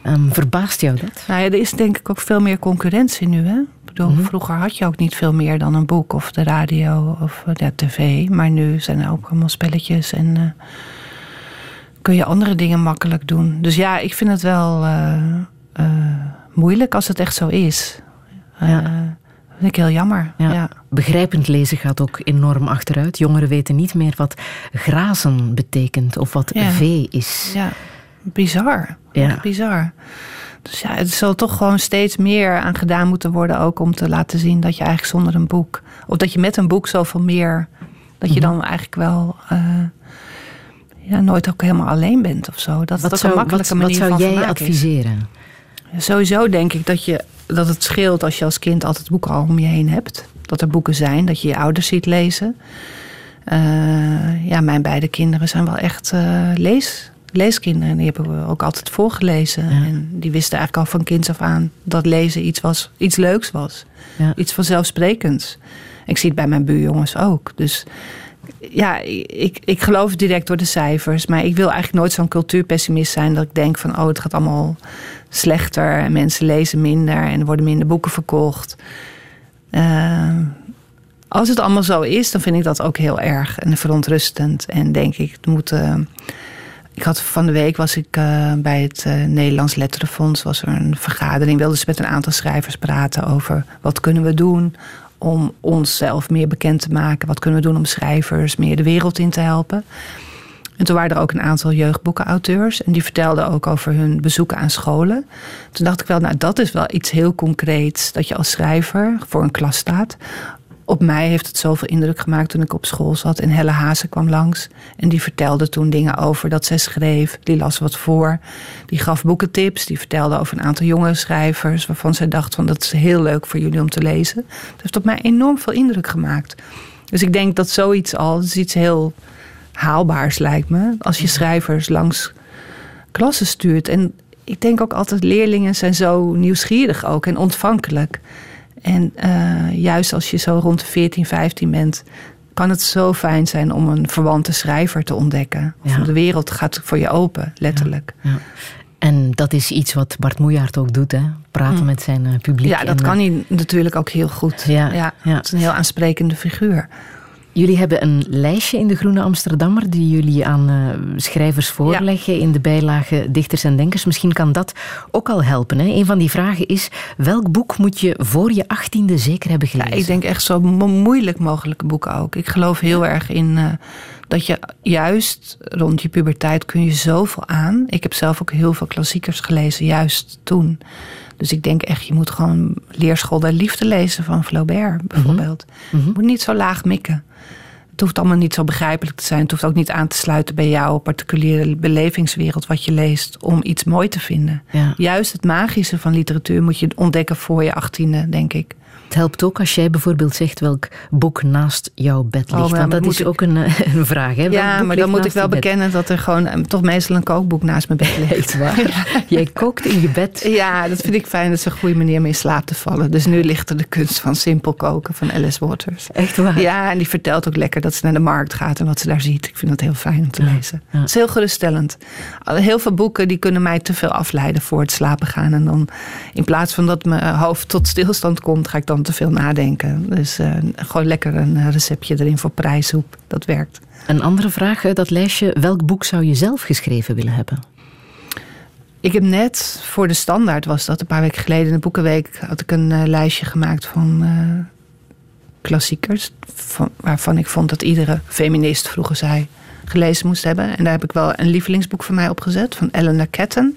um, verbaast jou dat? Nou ja, er is denk ik ook veel meer concurrentie nu. Hè? Ik bedoel, mm -hmm. Vroeger had je ook niet veel meer dan een boek of de radio of de tv. Maar nu zijn er ook allemaal spelletjes en uh, kun je andere dingen makkelijk doen. Dus ja, ik vind het wel uh, moeilijk als het echt zo is. Ja vind ik heel jammer. Ja. Begrijpend lezen gaat ook enorm achteruit. Jongeren weten niet meer wat grazen betekent of wat ja. vee is. Ja, bizar. Ja. bizar. Dus ja, het zal toch gewoon steeds meer aan gedaan moeten worden, ook om te laten zien dat je eigenlijk zonder een boek, of dat je met een boek zoveel meer, dat je -hmm. dan eigenlijk wel uh, ja, nooit ook helemaal alleen bent of zo. Dat wat zou, een makkelijke wat, manier wat zou van jij adviseren? Sowieso denk ik dat, je, dat het scheelt als je als kind altijd boeken al om je heen hebt. Dat er boeken zijn, dat je je ouders ziet lezen. Uh, ja, mijn beide kinderen zijn wel echt uh, lees, leeskinderen. Die hebben we ook altijd voorgelezen. Ja. En die wisten eigenlijk al van kinds af aan dat lezen iets, was, iets leuks was. Ja. Iets vanzelfsprekends. Ik zie het bij mijn buurjongens ook. Dus ja, ik, ik geloof direct door de cijfers. Maar ik wil eigenlijk nooit zo'n cultuurpessimist zijn dat ik denk van oh, het gaat allemaal slechter en mensen lezen minder en er worden minder boeken verkocht. Uh, als het allemaal zo is, dan vind ik dat ook heel erg en verontrustend. En denk ik, moet. Uh, ik had van de week was ik uh, bij het Nederlands Letterenfonds. Was er een vergadering. Wilden ze met een aantal schrijvers praten over wat kunnen we doen om onszelf meer bekend te maken. Wat kunnen we doen om schrijvers meer de wereld in te helpen. En toen waren er ook een aantal jeugdboekenauteurs. En die vertelden ook over hun bezoeken aan scholen. Toen dacht ik wel, nou dat is wel iets heel concreets. Dat je als schrijver voor een klas staat op mij heeft het zoveel indruk gemaakt toen ik op school zat. En Helle Hazen kwam langs. En die vertelde toen dingen over dat zij schreef. Die las wat voor. Die gaf boekentips. Die vertelde over een aantal jonge schrijvers. Waarvan zij dacht van dat is heel leuk voor jullie om te lezen. Dat heeft op mij enorm veel indruk gemaakt. Dus ik denk dat zoiets al, is iets heel haalbaars lijkt me. Als je schrijvers langs klassen stuurt. En ik denk ook altijd leerlingen zijn zo nieuwsgierig ook en ontvankelijk. En uh, juist als je zo rond de 14, 15 bent, kan het zo fijn zijn om een verwante schrijver te ontdekken. Of de wereld gaat voor je open, letterlijk. Ja, ja. En dat is iets wat Bart Moejaert ook doet, hè? praten mm. met zijn uh, publiek. Ja, dat en, kan hij natuurlijk ook heel goed. Ja, ja, Het is een heel aansprekende figuur. Jullie hebben een lijstje in de Groene Amsterdammer die jullie aan uh, schrijvers voorleggen ja. in de bijlage Dichters en Denkers. Misschien kan dat ook al helpen. Hè? Een van die vragen is: welk boek moet je voor je achttiende zeker hebben gelezen? Ja, ik denk echt zo moeilijk mogelijke boeken ook. Ik geloof heel erg in uh, dat je juist rond je puberteit kun je zoveel aan. Ik heb zelf ook heel veel klassiekers gelezen, juist toen. Dus ik denk echt, je moet gewoon Leerschool der Liefde lezen van Flaubert bijvoorbeeld. Mm -hmm. Je moet niet zo laag mikken. Het hoeft allemaal niet zo begrijpelijk te zijn. Het hoeft ook niet aan te sluiten bij jouw particuliere belevingswereld wat je leest om iets mooi te vinden. Ja. Juist het magische van literatuur moet je ontdekken voor je achttiende, denk ik. Het helpt ook als jij bijvoorbeeld zegt welk boek naast jouw bed ligt. Oh, want dat is ik... ook een, een, vraag. Hè? Ja, maar dan moet ik wel bekennen dat er gewoon eh, toch meestal een kookboek naast mijn bed ligt. Waar? Jij kookt in je bed. Ja, dat vind ik fijn. Dat is een goede manier om in slaap te vallen. Dus nu ligt er de kunst van simpel koken van Alice Waters. Echt waar? Ja, en die vertelt ook lekker dat ze naar de markt gaat en wat ze daar ziet. Ik vind dat heel fijn om te ja, lezen. Ja. Het is heel geruststellend. Heel veel boeken die kunnen mij te veel afleiden voor het slapen gaan. En dan in plaats van dat mijn hoofd tot stilstand komt, ga ik dan te veel nadenken. Dus uh, gewoon lekker een receptje erin voor prijssoep. Dat werkt. Een andere vraag uit dat lijstje. Welk boek zou je zelf geschreven willen hebben? Ik heb net voor de standaard was dat een paar weken geleden in de boekenweek had ik een uh, lijstje gemaakt van uh, klassiekers. Van, waarvan ik vond dat iedere feminist vroeger zei gelezen moest hebben. En daar heb ik wel een lievelingsboek van mij opgezet van Eleanor Catton.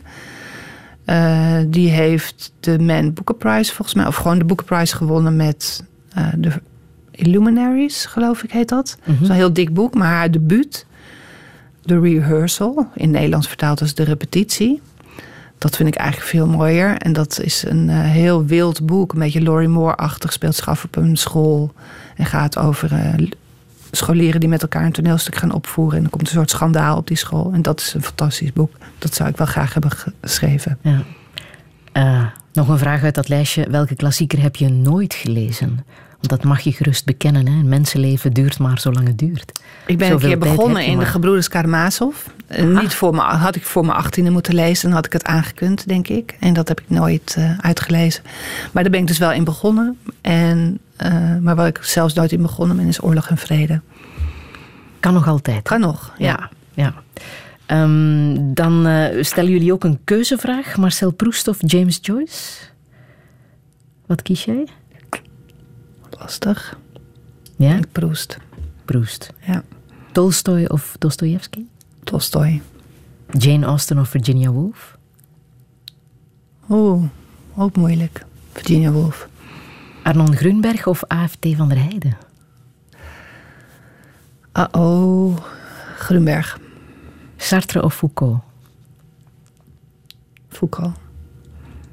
Uh, die heeft de Man Booker Prize volgens mij, of gewoon de Booker Prize gewonnen met uh, de Illuminaries, geloof ik heet dat. Mm -hmm. Dat is een heel dik boek, maar haar debuut, The Rehearsal, in Nederlands vertaald als De Repetitie. Dat vind ik eigenlijk veel mooier. En dat is een uh, heel wild boek, een beetje Laurie Moore-achtig, speelt zich af op een school en gaat over scholieren die met elkaar een toneelstuk gaan opvoeren. En er komt een soort schandaal op die school. En dat is een fantastisch boek. Dat zou ik wel graag hebben geschreven. Ja. Uh, nog een vraag uit dat lijstje. Welke klassieker heb je nooit gelezen? Want dat mag je gerust bekennen. Hè? Een mensenleven duurt maar zolang het duurt. Ik ben Zoveel een keer begonnen in de Gebroeders Karamazov. Niet voor me, had ik voor mijn achttiende moeten lezen. Dan had ik het aangekund, denk ik. En dat heb ik nooit uh, uitgelezen. Maar daar ben ik dus wel in begonnen. En, uh, maar waar ik zelfs nooit in begonnen ben, is Oorlog en Vrede. Kan nog altijd. Kan nog, ja. ja. ja. Um, dan uh, stellen jullie ook een keuzevraag. Marcel Proust of James Joyce? Wat kies jij? Lastig. Ja? Proust. Proust. Ja. Tolstoy of Dostoevsky? Tolstoy. Jane Austen of Virginia Woolf? Oeh, ook moeilijk. Virginia Woolf. Arnon Grunberg of AFT van der Heijden? Uh oh, Grunberg. Sartre of Foucault? Foucault.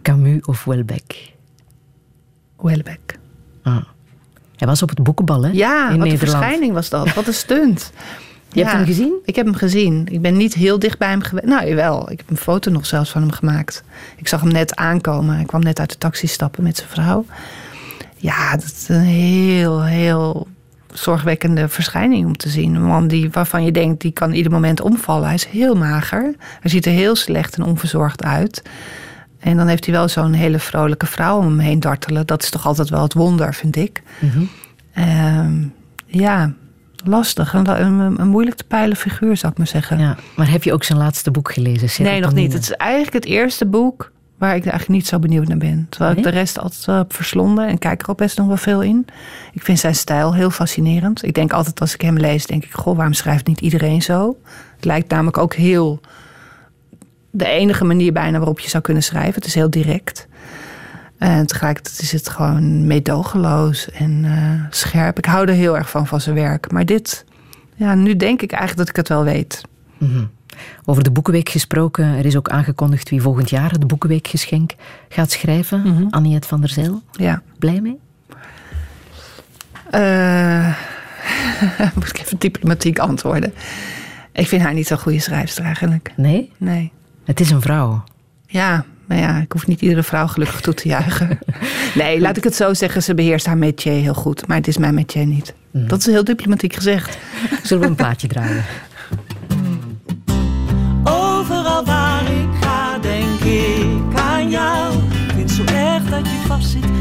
Camus of Welbeck? Welbeck. Ah. Hij was op het boekenbal, hè? Ja, in wat een verschijning was dat. Wat een stunt. Je hebt hem gezien? Ik heb hem gezien. Ik ben niet heel dicht bij hem geweest. Nou, jawel. Ik heb een foto nog zelfs van hem gemaakt. Ik zag hem net aankomen. Hij kwam net uit de taxi stappen met zijn vrouw. Ja, dat is een heel, heel zorgwekkende verschijning om te zien. Een man die, waarvan je denkt, die kan ieder moment omvallen. Hij is heel mager. Hij ziet er heel slecht en onverzorgd uit. En dan heeft hij wel zo'n hele vrolijke vrouw om hem heen dartelen. Dat is toch altijd wel het wonder, vind ik. Mhm. Ehm, ja, lastig. Een, een, een moeilijk te peilen figuur, zou ik maar zeggen. Ja. Maar heb je ook zijn laatste boek gelezen? nee, nog Serotonine? niet. Het is eigenlijk het eerste boek waar ik eigenlijk niet zo benieuwd naar ben. Terwijl ik de rest altijd wel heb verslonden en kijk er ook best nog wel veel in. Ik vind zijn stijl heel fascinerend. Ik denk altijd als ik hem lees, denk ik, goh, waarom schrijft niet iedereen zo? Het lijkt namelijk ook heel de enige manier bijna waarop je zou kunnen schrijven. Het is heel direct. En tegelijkertijd is het gewoon meedogenloos en eh, scherp. Ik hou er heel erg van, van zijn werk. Maar dit, ja, nu denk ik eigenlijk dat ik het wel weet. Mhm. Over de Boekenweek gesproken, er is ook aangekondigd wie volgend jaar het Boekenweekgeschenk gaat schrijven. Mhm. Anniette van der Zijl. Ja. Blij mee? Eh, moet ik even diplomatiek antwoorden. Ik vind haar niet zo'n goede schrijfster eigenlijk. Nee? Nee. Het is een vrouw. Ja, maar ja, ik hoef niet iedere vrouw gelukkig toe te juichen. Nee, laat ik het zo zeggen, ze beheerst haar métier heel goed. Maar het is mijn métier niet. Dat is heel diplomatiek gezegd. Zullen we een plaatje draaien?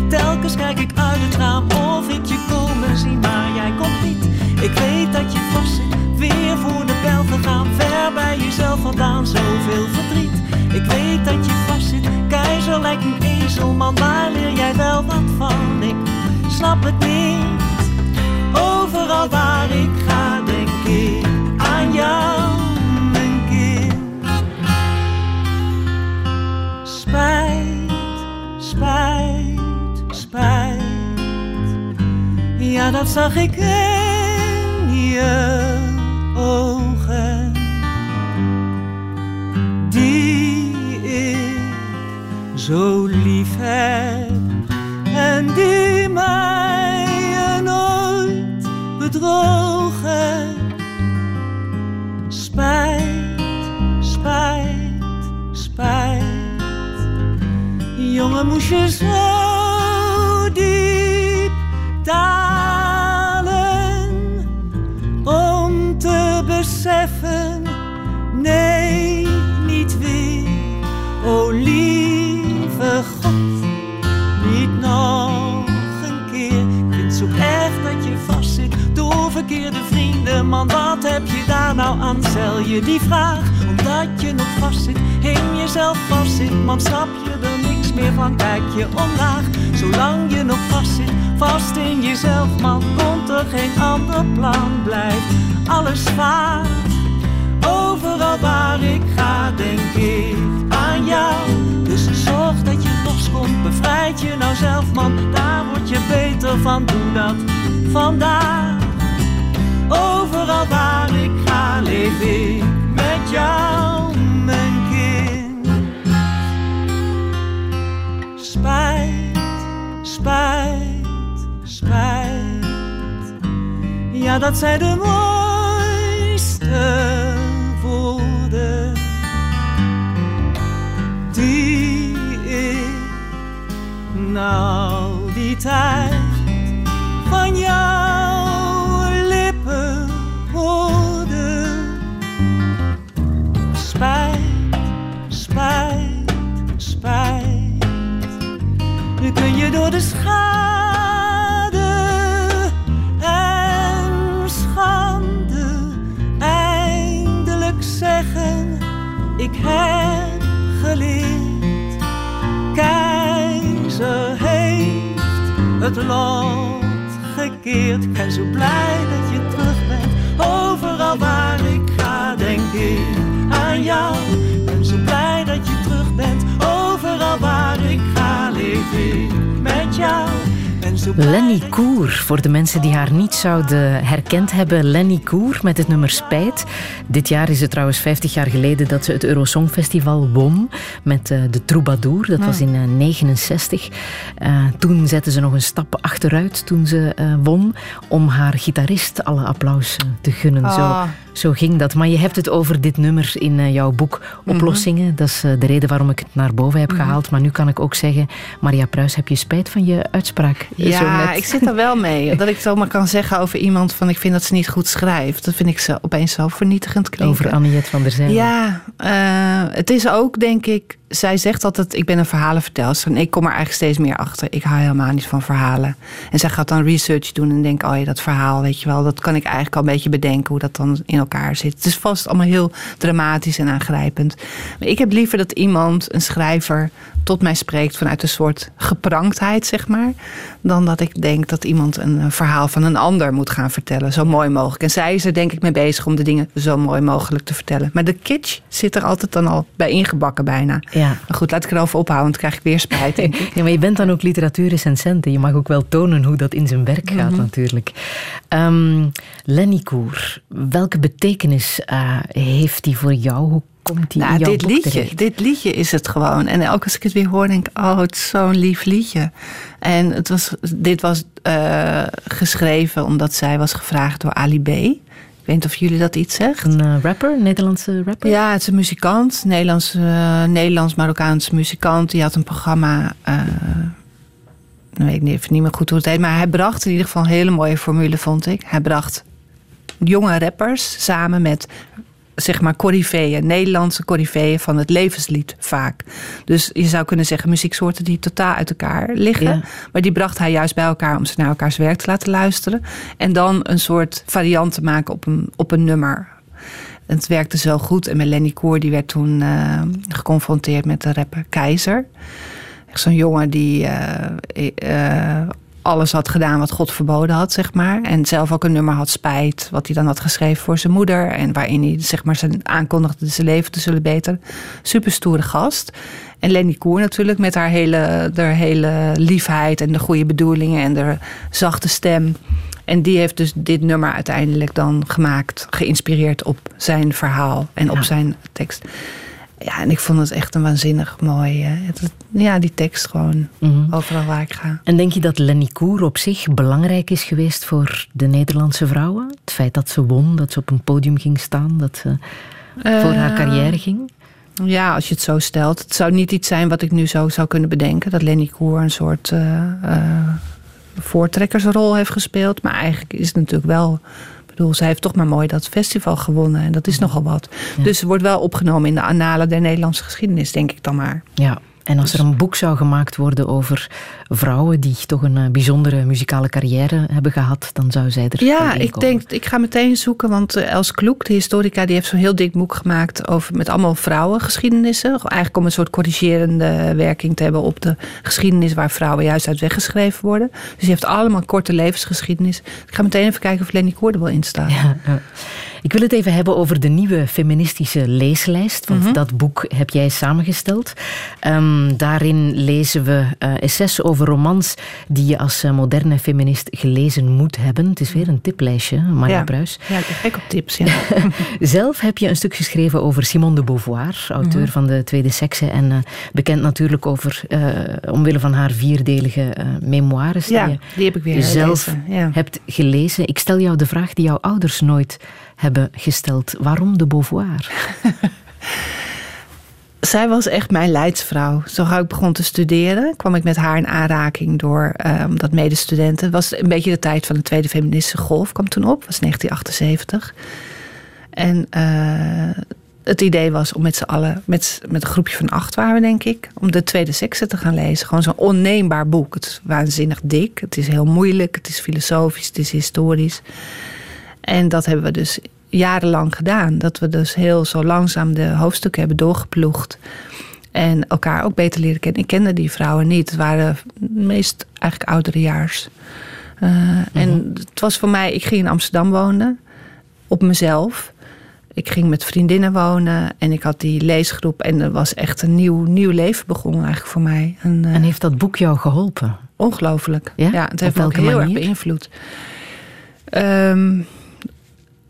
Telkens kijk ik uit het raam of ik je komen zie, maar jij komt niet. Ik weet dat je vastzit, weer voor de bel gegaan. Ver bij jezelf vandaan, zoveel verdriet. Ik weet dat je vastzit, keizer lijkt een ezelman. Waar leer jij wel wat van? Ik snap het niet. Overal waar ik Ja, dat zag ik in je ogen. Die ik zo lief heb en die mij nooit bedrogen. Spijt, spijt, spijt. Jongen, moest je zo beseffen, nee, niet weer. O lieve God, niet nog een keer. Ik vind zo erg dat je vastzit door verkeerde vrienden. Man, wat heb je daar nou aan? Stel je die vraag, omdat je nog vastzit. In jezelf vastzit, man, snap je meer van? Kijk je omlaag, zolang je nog vastzit. Vast in jezelf, man, komt er geen ander plan. Blijft alles vaag. Overal waar ik ga, denk ik aan jou. Dus zorg dat je loskomt, bevrijd je nou zelf, man. Daar word je beter van, doe dat vandaag. Overal waar ik ga, leef ik met jou, Spijt, spijt, spijt. Ja, dat zijn de mooiste woorden die ik nou die tijd van jouw door de schade en schande eindelijk zeggen: Ik heb geleerd. Keizer heeft het lot gekeerd. Ik zo blij dat je Lenny Koer, voor de mensen die haar niet zouden herkend hebben. Lenny Koer met het nummer Spijt. Dit jaar is het trouwens 50 jaar geleden dat ze het Eurosong Festival won met uh, de Troubadour. Dat was in 1969. Uh, uh, toen zette ze nog een stap achteruit toen ze won om haar gitarist alle applaus te gunnen. Ah. Zo, zo ging dat. Maar je hebt het over dit nummer in jouw boek Oplossingen. Dat is de reden waarom ik het naar boven heb gehaald. Maar nu kan ik ook zeggen, Maria Pruis, heb je spijt van je uitspraak? Ja, ik zit er wel mee. Dat ik zomaar kan zeggen over iemand van ik vind dat ze niet goed schrijft. Dat vind ik ze opeens zo vernietigend klinken. Over Anniette van der Zijl. Ja, uh, het is ook denk ik zij zegt altijd, ik ben een verhalenvertelster. En ik kom er eigenlijk steeds meer achter. Ik hou helemaal niet van verhalen. En zij gaat dan research doen en denkt, oh ja, dat verhaal, weet je wel. Dat kan ik eigenlijk al een beetje bedenken hoe dat dan in elkaar zit. Het is vast allemaal heel dramatisch en aangrijpend. Maar ik heb liever dat iemand, een schrijver, tot mij spreekt vanuit een soort gepranktheid, zeg maar. Dan dat ik denk dat iemand een verhaal van een ander moet gaan vertellen. Zo mooi mogelijk. En zij is er denk ik mee bezig om de dingen zo mooi mogelijk te vertellen. Maar de kitsch zit er altijd dan al bij ingebakken bijna. Ja. Maar goed, laat ik erover ophouden, want dan krijg ik weer spijt. Ja, maar je bent dan ook literatuurrecensent. Je mag ook wel tonen hoe dat in zijn werk gaat, mm -hmm. natuurlijk. Um, Lenny Koer, welke betekenis uh, heeft die voor jou? Hoe komt die nou, in jouw dit liedje, terecht? Dit liedje is het gewoon. En ook als ik het weer hoor, denk ik, oh, het is zo'n lief liedje. En het was, dit was uh, geschreven omdat zij was gevraagd door Ali B. Ik weet niet of jullie dat iets zegt. Een uh, rapper, een Nederlandse rapper? Ja, het is een muzikant. Nederlands, uh, Nederlands-Marokkaans muzikant. Die had een programma. Uh, dan weet ik even niet meer goed hoe het heet. Maar hij bracht in ieder geval een hele mooie formule, vond ik. Hij bracht jonge rappers samen met zeg maar corifeeën, Nederlandse corifeeën van het levenslied vaak. Dus je zou kunnen zeggen muzieksoorten die totaal uit elkaar liggen. Ja. Maar die bracht hij juist bij elkaar om ze naar elkaars werk te laten luisteren. En dan een soort variant te maken op een, op een nummer. En het werkte zo goed. En Melanie Koer die werd toen uh, geconfronteerd met de rapper Keizer. Zo'n jongen die uh, uh, alles had gedaan wat God verboden had, zeg maar. En zelf ook een nummer had spijt, wat hij dan had geschreven voor zijn moeder. En waarin hij zeg maar, zijn aankondigde zijn leven te zullen beter. Super stoere gast. En Lenny Koer natuurlijk met haar hele, haar hele liefheid en de goede bedoelingen en de zachte stem. En die heeft dus dit nummer uiteindelijk dan gemaakt, geïnspireerd op zijn verhaal en op zijn tekst. Ja, en ik vond het echt een waanzinnig mooi. eh, Het, ja, die tekst gewoon Mhm. overal waar ik ga. En denk je dat Lenny Koer op zich belangrijk is geweest voor de Nederlandse vrouwen? Het feit dat ze won, dat ze op een podium ging staan, dat ze voor haar Eh, carrière ging? Ja, als je het zo stelt. Het zou niet iets zijn wat ik nu zo zou kunnen bedenken. Dat Lenny Koer een soort eh, voortrekkersrol heeft gespeeld. Maar eigenlijk is het natuurlijk wel... Ik bedoel, zij heeft toch maar mooi dat festival gewonnen. En dat is nogal wat. Ja. Dus ze wordt wel opgenomen in de annalen der Nederlandse geschiedenis, denk ik dan maar. Ja. En als er een boek zou gemaakt worden over vrouwen die toch een eh, bijzondere muzikale carrière hebben gehad, dan zou zij er Ja, ik denk, ik ga meteen zoeken, want eh, Els Kloek, de historica, die heeft zo'n heel dik boek gemaakt over met allemaal vrouwengeschiedenissen. Eigenlijk om een soort corrigerende werking te hebben op de geschiedenis waar vrouwen juist uit weggeschreven worden. Dus die heeft allemaal korte levensgeschiedenis. Ik ga meteen even kijken of Lenny Koer er wel in staat. Ja, ja. Ik wil het even hebben over de nieuwe feministische leeslijst. Want Mhm. dat boek heb jij samengesteld. Ehm, daarin lezen we eh essays over romans die je als eh, moderne feminist gelezen moet hebben. Het is weer een tiplijstje, Marja Ja. Bruis. Ja, ik ben gek op tips. Ja. Zelf heb je een stuk geschreven over Simone de Beauvoir, auteur Mhm. van de Tweede Sekse. En eh, bekend natuurlijk over, omwille van haar vierdelige memoires Ja, die je die heb ik weer zelf gelezen, ja. hebt gelezen. Ik stel jou de vraag die jouw ouders nooit hebben gesteld. Waarom de Beauvoir? Zij was echt mijn leidsvrouw. Zo gauw ik begon te studeren, kwam ik met haar in aanraking door um, dat medestudenten. Het was een beetje de tijd van de Tweede Feministische Golf, kwam toen op, was 1978. En uh, het idee was om met z'n allen, met, met een groepje van acht waren denk ik, om de Tweede Sekse te gaan lezen. Gewoon zo'n onneembaar boek. Het is waanzinnig dik, het is heel moeilijk, het is filosofisch, het is historisch. En dat hebben we dus jarenlang gedaan. Dat we dus heel zo langzaam de hoofdstukken hebben doorgeploegd. En elkaar ook beter leren kennen. Ik kende die vrouwen niet. Het waren meest eigenlijk ouderejaars. Uh, mm-hmm. En het was voor mij... Ik ging in Amsterdam wonen. Op mezelf. Ik ging met vriendinnen wonen. En ik had die leesgroep. En er was echt een nieuw, nieuw leven begonnen eigenlijk voor mij. En, uh, en heeft dat boek jou geholpen? ongelooflijk. Ja? Ja, het heeft me ook heel manier? erg beïnvloed. Ehm,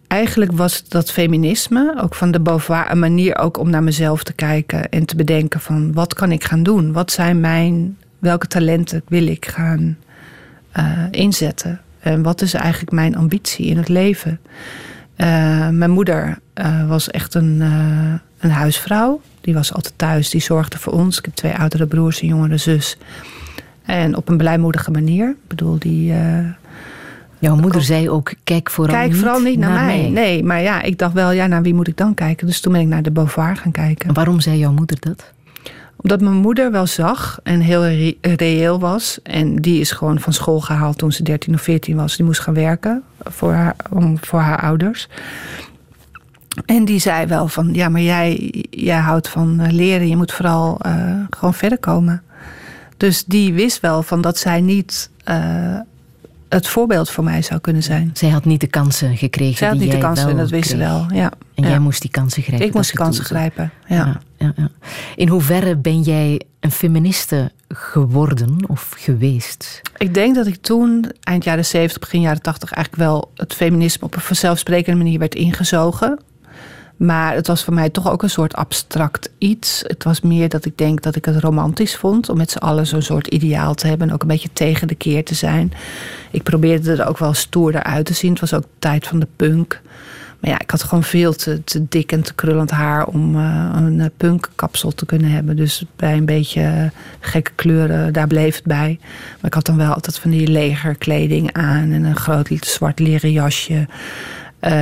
eigenlijk was dat feminisme, ook van de Beauvoir, een manier ook om naar mezelf te kijken en te bedenken van wat kan ik gaan doen? Wat zijn mijn, welke talenten wil ik gaan eh, inzetten? En wat is eigenlijk mijn ambitie in het leven? Eh, mijn moeder eh, was echt een, een huisvrouw. Die was altijd thuis, die zorgde voor ons. Ik heb twee oudere broers, een jongere zus. En op een blijmoedige manier. Ik bedoel, die, Jouw moeder zei ook, kijk vooral Kijk niet vooral niet naar, mij. mij. Nee, maar ja, ik dacht wel, ja, naar wie moet ik dan kijken? Dus toen ben ik naar de Beauvoir gaan kijken. En Waarom zei jouw moeder dat? Omdat mijn moeder wel zag en heel re- reëel was. En die is gewoon van school gehaald toen ze 13 of 14 was. Die moest gaan werken voor haar, om, voor haar ouders. En die zei wel van, ja, maar jij, jij houdt van eh, leren. Je moet vooral eh, gewoon verder komen. Dus die wist wel van dat zij niet eh, het voorbeeld voor mij zou kunnen zijn. Zij had niet de kansen gekregen Zij had die niet de kansen dat wist ze wel. Ja. En Ja. jij moest die kansen grijpen. Ik moest ze kansen grijpen. Ja. Ja, ja, ja. In hoeverre ben jij een feministe geworden of geweest? Ik denk dat ik toen, eind jaren 70, begin jaren 80, eigenlijk wel het feminisme op een vanzelfsprekende manier werd ingezogen. Maar het was voor mij toch ook een soort abstract iets. Het was meer dat ik denk dat ik het romantisch vond. Om met z'n allen zo'n soort ideaal te hebben. En ook een beetje tegen de keer te zijn. Ik probeerde er ook wel stoerder uit te zien. Het was ook tijd van de punk. Maar ja, ik had gewoon veel te, te dik en te krullend haar om eh, een eh, punkkapsel te kunnen hebben. Dus bij een beetje eh, gekke kleuren, daar bleef het bij. Maar ik had dan wel altijd van die legerkleding aan en een groot zwart leren jasje. Eh,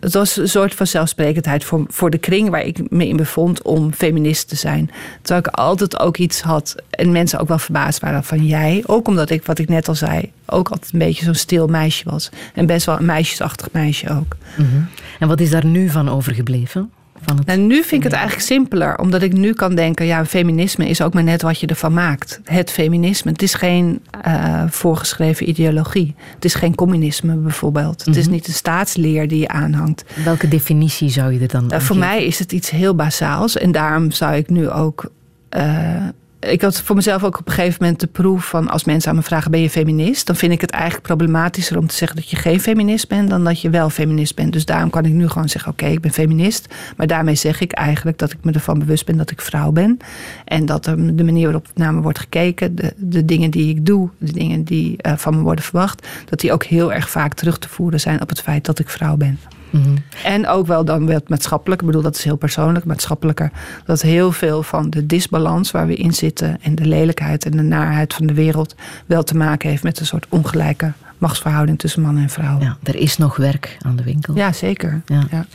het was een soort van zelfsprekendheid voor, voor de kring waar ik me in bevond om feminist te zijn. Terwijl ik altijd ook iets had en mensen ook wel verbaasd waren van jij. Ook omdat ik, wat ik net al zei, ook altijd een beetje zo'n stil meisje was. En best wel een meisjesachtig meisje ook. En wat is daar nu van overgebleven? Van het... Nou, nu vind ik het eigenlijk simpeler, omdat ik nu kan denken: ja, feminisme is ook maar net wat je ervan maakt. Het feminisme. Het is geen eh, voorgeschreven ideologie. Het is geen communisme bijvoorbeeld. Het is Mhm. niet een staatsleer die je aanhangt. Welke definitie zou je er dan Uh, aan voor mij is het iets heel basaals. En daarom zou ik nu ook. eh, ik had voor mezelf ook op een gegeven moment de proef van als mensen aan me vragen: ben je feminist? Dan vind ik het eigenlijk problematischer om te zeggen dat je geen feminist bent dan dat je wel feminist bent. Dus daarom kan ik nu gewoon zeggen: oké, ik ben feminist. Maar daarmee zeg ik eigenlijk dat ik me ervan bewust ben dat ik vrouw ben. En dat de manier waarop naar me wordt gekeken, de, de dingen die ik doe, de dingen die eh, van me worden verwacht, dat die ook heel erg vaak terug te voeren zijn op het feit dat ik vrouw ben. Mhm. En ook wel dan wel maatschappelijk. Ik bedoel, dat is heel persoonlijk, maatschappelijker. Dat heel veel van de disbalans waar we in zitten... en de lelijkheid en de naarheid van de wereld... wel te maken heeft met een soort ongelijke machtsverhouding tussen man en vrouw. Ja, er is nog werk aan de winkel. Ja, zeker. Ja. Ja.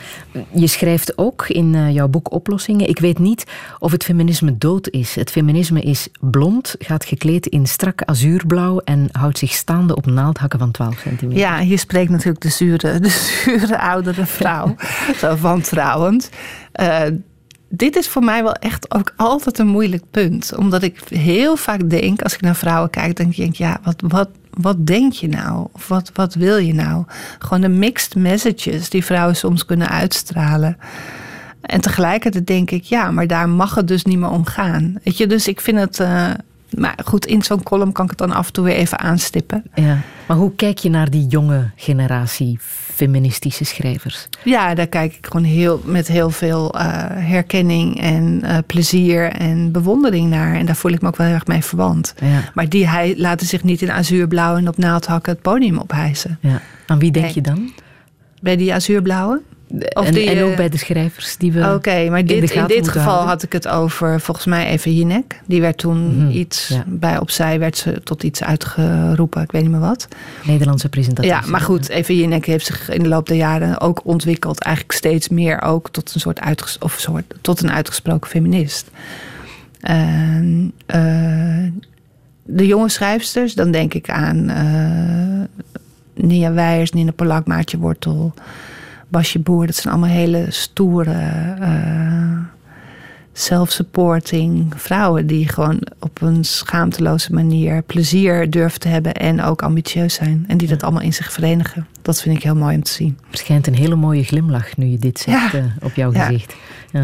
Je schrijft ook in eh, jouw boek Oplossingen. Ik weet niet of het feminisme dood is. Het feminisme is blond, gaat gekleed in strak azuurblauw en houdt zich staande op naaldhakken van 12 centimeter. Ja, hier spreekt natuurlijk de zure, de zure oudere vrouw. Zo wantrouwend. Eh, dit is voor mij wel echt ook altijd een moeilijk punt. Omdat ik heel vaak denk, als ik naar vrouwen kijk, denk ik, ja, wat, wat, wat denk je nou? Of wat, wat wil je nou? Gewoon de mixed messages die vrouwen soms kunnen uitstralen. En tegelijkertijd denk ik, ja, maar daar mag het dus niet meer om gaan. Weet je, dus ik vind het. eh, maar goed, in zo'n column kan ik het dan af en toe weer even aanstippen. Ja. Maar hoe kijk je naar die jonge generatie feministische schrijvers? Ja, daar kijk ik gewoon heel, met heel veel eh, herkenning en eh, plezier en bewondering naar. En daar voel ik me ook wel heel erg mee verwant. Ja. Maar die hij, laten zich niet in azuurblauw en op naaldhakken het podium ophijsen. Ja. Aan wie denk Nee. je dan? Bij die azuurblauwe? En, die, en ook eh, bij de schrijvers die we. Oké, maar in de dit, in dit geval houden. had ik het over volgens mij even Jinek. Die werd toen Mhm, iets, ja. bij opzij werd ze tot iets uitgeroepen. Ik weet niet meer wat. Nederlandse presentatie. Ja, maar goed, even Jinek heeft zich in de loop der jaren ook ontwikkeld. Eigenlijk steeds meer ook tot een soort, uitges of soort tot een uitgesproken feminist. Eh, de jonge schrijfsters, dan denk ik aan eh, Nia Weijers, Nina Polak, Maartje Wortel, Basje Boer. Dat zijn allemaal hele stoere, eh, self-supporting vrouwen die gewoon op een schaamteloze manier plezier durven te hebben en ook ambitieus zijn. En die dat allemaal in zich verenigen. Dat vind ik heel mooi om te zien. Er schijnt een hele mooie glimlach nu je dit zegt Ja. eh, op jouw Ja. gezicht. Ja.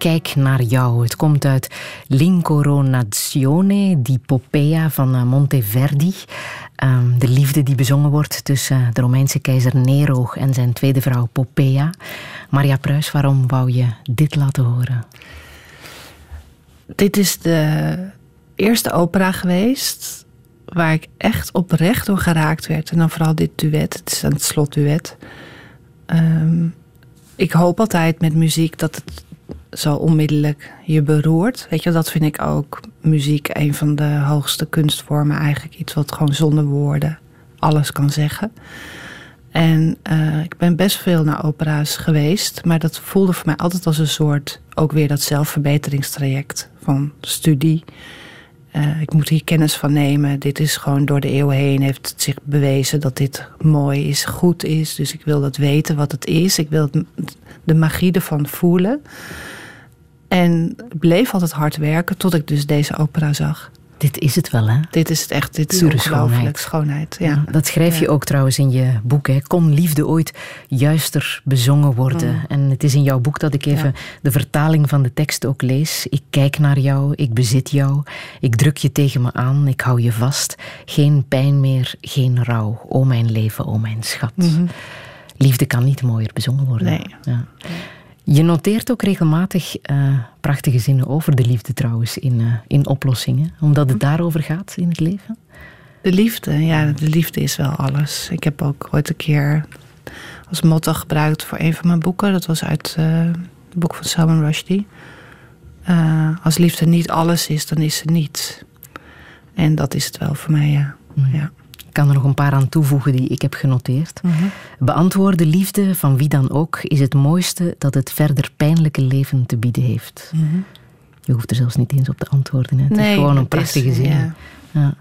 kijk naar jou. Het komt uit L'Incoronazione di Popea van eh, Monteverdi. Um, de liefde die bezongen wordt tussen de Romeinse keizer Nero en zijn tweede vrouw Popea. Maria Pruis, waarom wou je dit laten horen? Dit is de eerste opera geweest waar ik echt oprecht door geraakt werd. En dan vooral dit duet, het is een slotduet. Um, ik hoop altijd met muziek dat het zo onmiddellijk je beroert. Weet je, dat vind ik ook muziek een van de hoogste kunstvormen. Eigenlijk iets wat gewoon zonder woorden alles kan zeggen. En uh, ik ben best veel naar opera's geweest, maar dat voelde voor mij altijd als een soort, ook weer dat zelfverbeteringstraject van studie. Uh, ik moet hier kennis van nemen. Dit is gewoon door de eeuwen heen heeft het zich bewezen dat dit mooi is, goed is. Dus ik wil dat weten wat het is. Ik wil de magie ervan voelen. En bleef altijd hard werken tot ik dus deze opera zag. Dit is het wel, hè? Dit is het echt, dit is ongelooflijk. Schoonheid. ja. dat schrijf je ook trouwens in je boek. Hè. Kon liefde ooit juister bezongen worden? Mm. En het is in jouw boek dat ik even de vertaling van de tekst ook lees. Ik kijk naar jou, ik bezit jou. Ik druk je tegen me aan, ik hou je vast. Geen pijn meer, geen rouw. O mijn leven, o mijn schat. Mhm. Liefde kan niet mooier bezongen worden. Nee. Je noteert ook regelmatig uh, prachtige zinnen over de liefde trouwens in, uh, in oplossingen, omdat het daarover gaat in het leven. De liefde, ja, de liefde is wel alles. Ik heb ook ooit een keer als motto gebruikt voor een van mijn boeken. Dat was uit uh, het boek van Salman Rushdie. als liefde niet alles is, dan is ze niets. En dat is het wel voor mij, ja. Mm. ja. Ik kan er nog een paar aan toevoegen die ik heb genoteerd. Mm Beantwoorden liefde van wie dan ook is het mooiste dat het verder pijnlijke leven te bieden heeft. Mhm. Je hoeft er zelfs niet eens op te antwoorden. Hè. Het is gewoon een prachtige zin. Ja.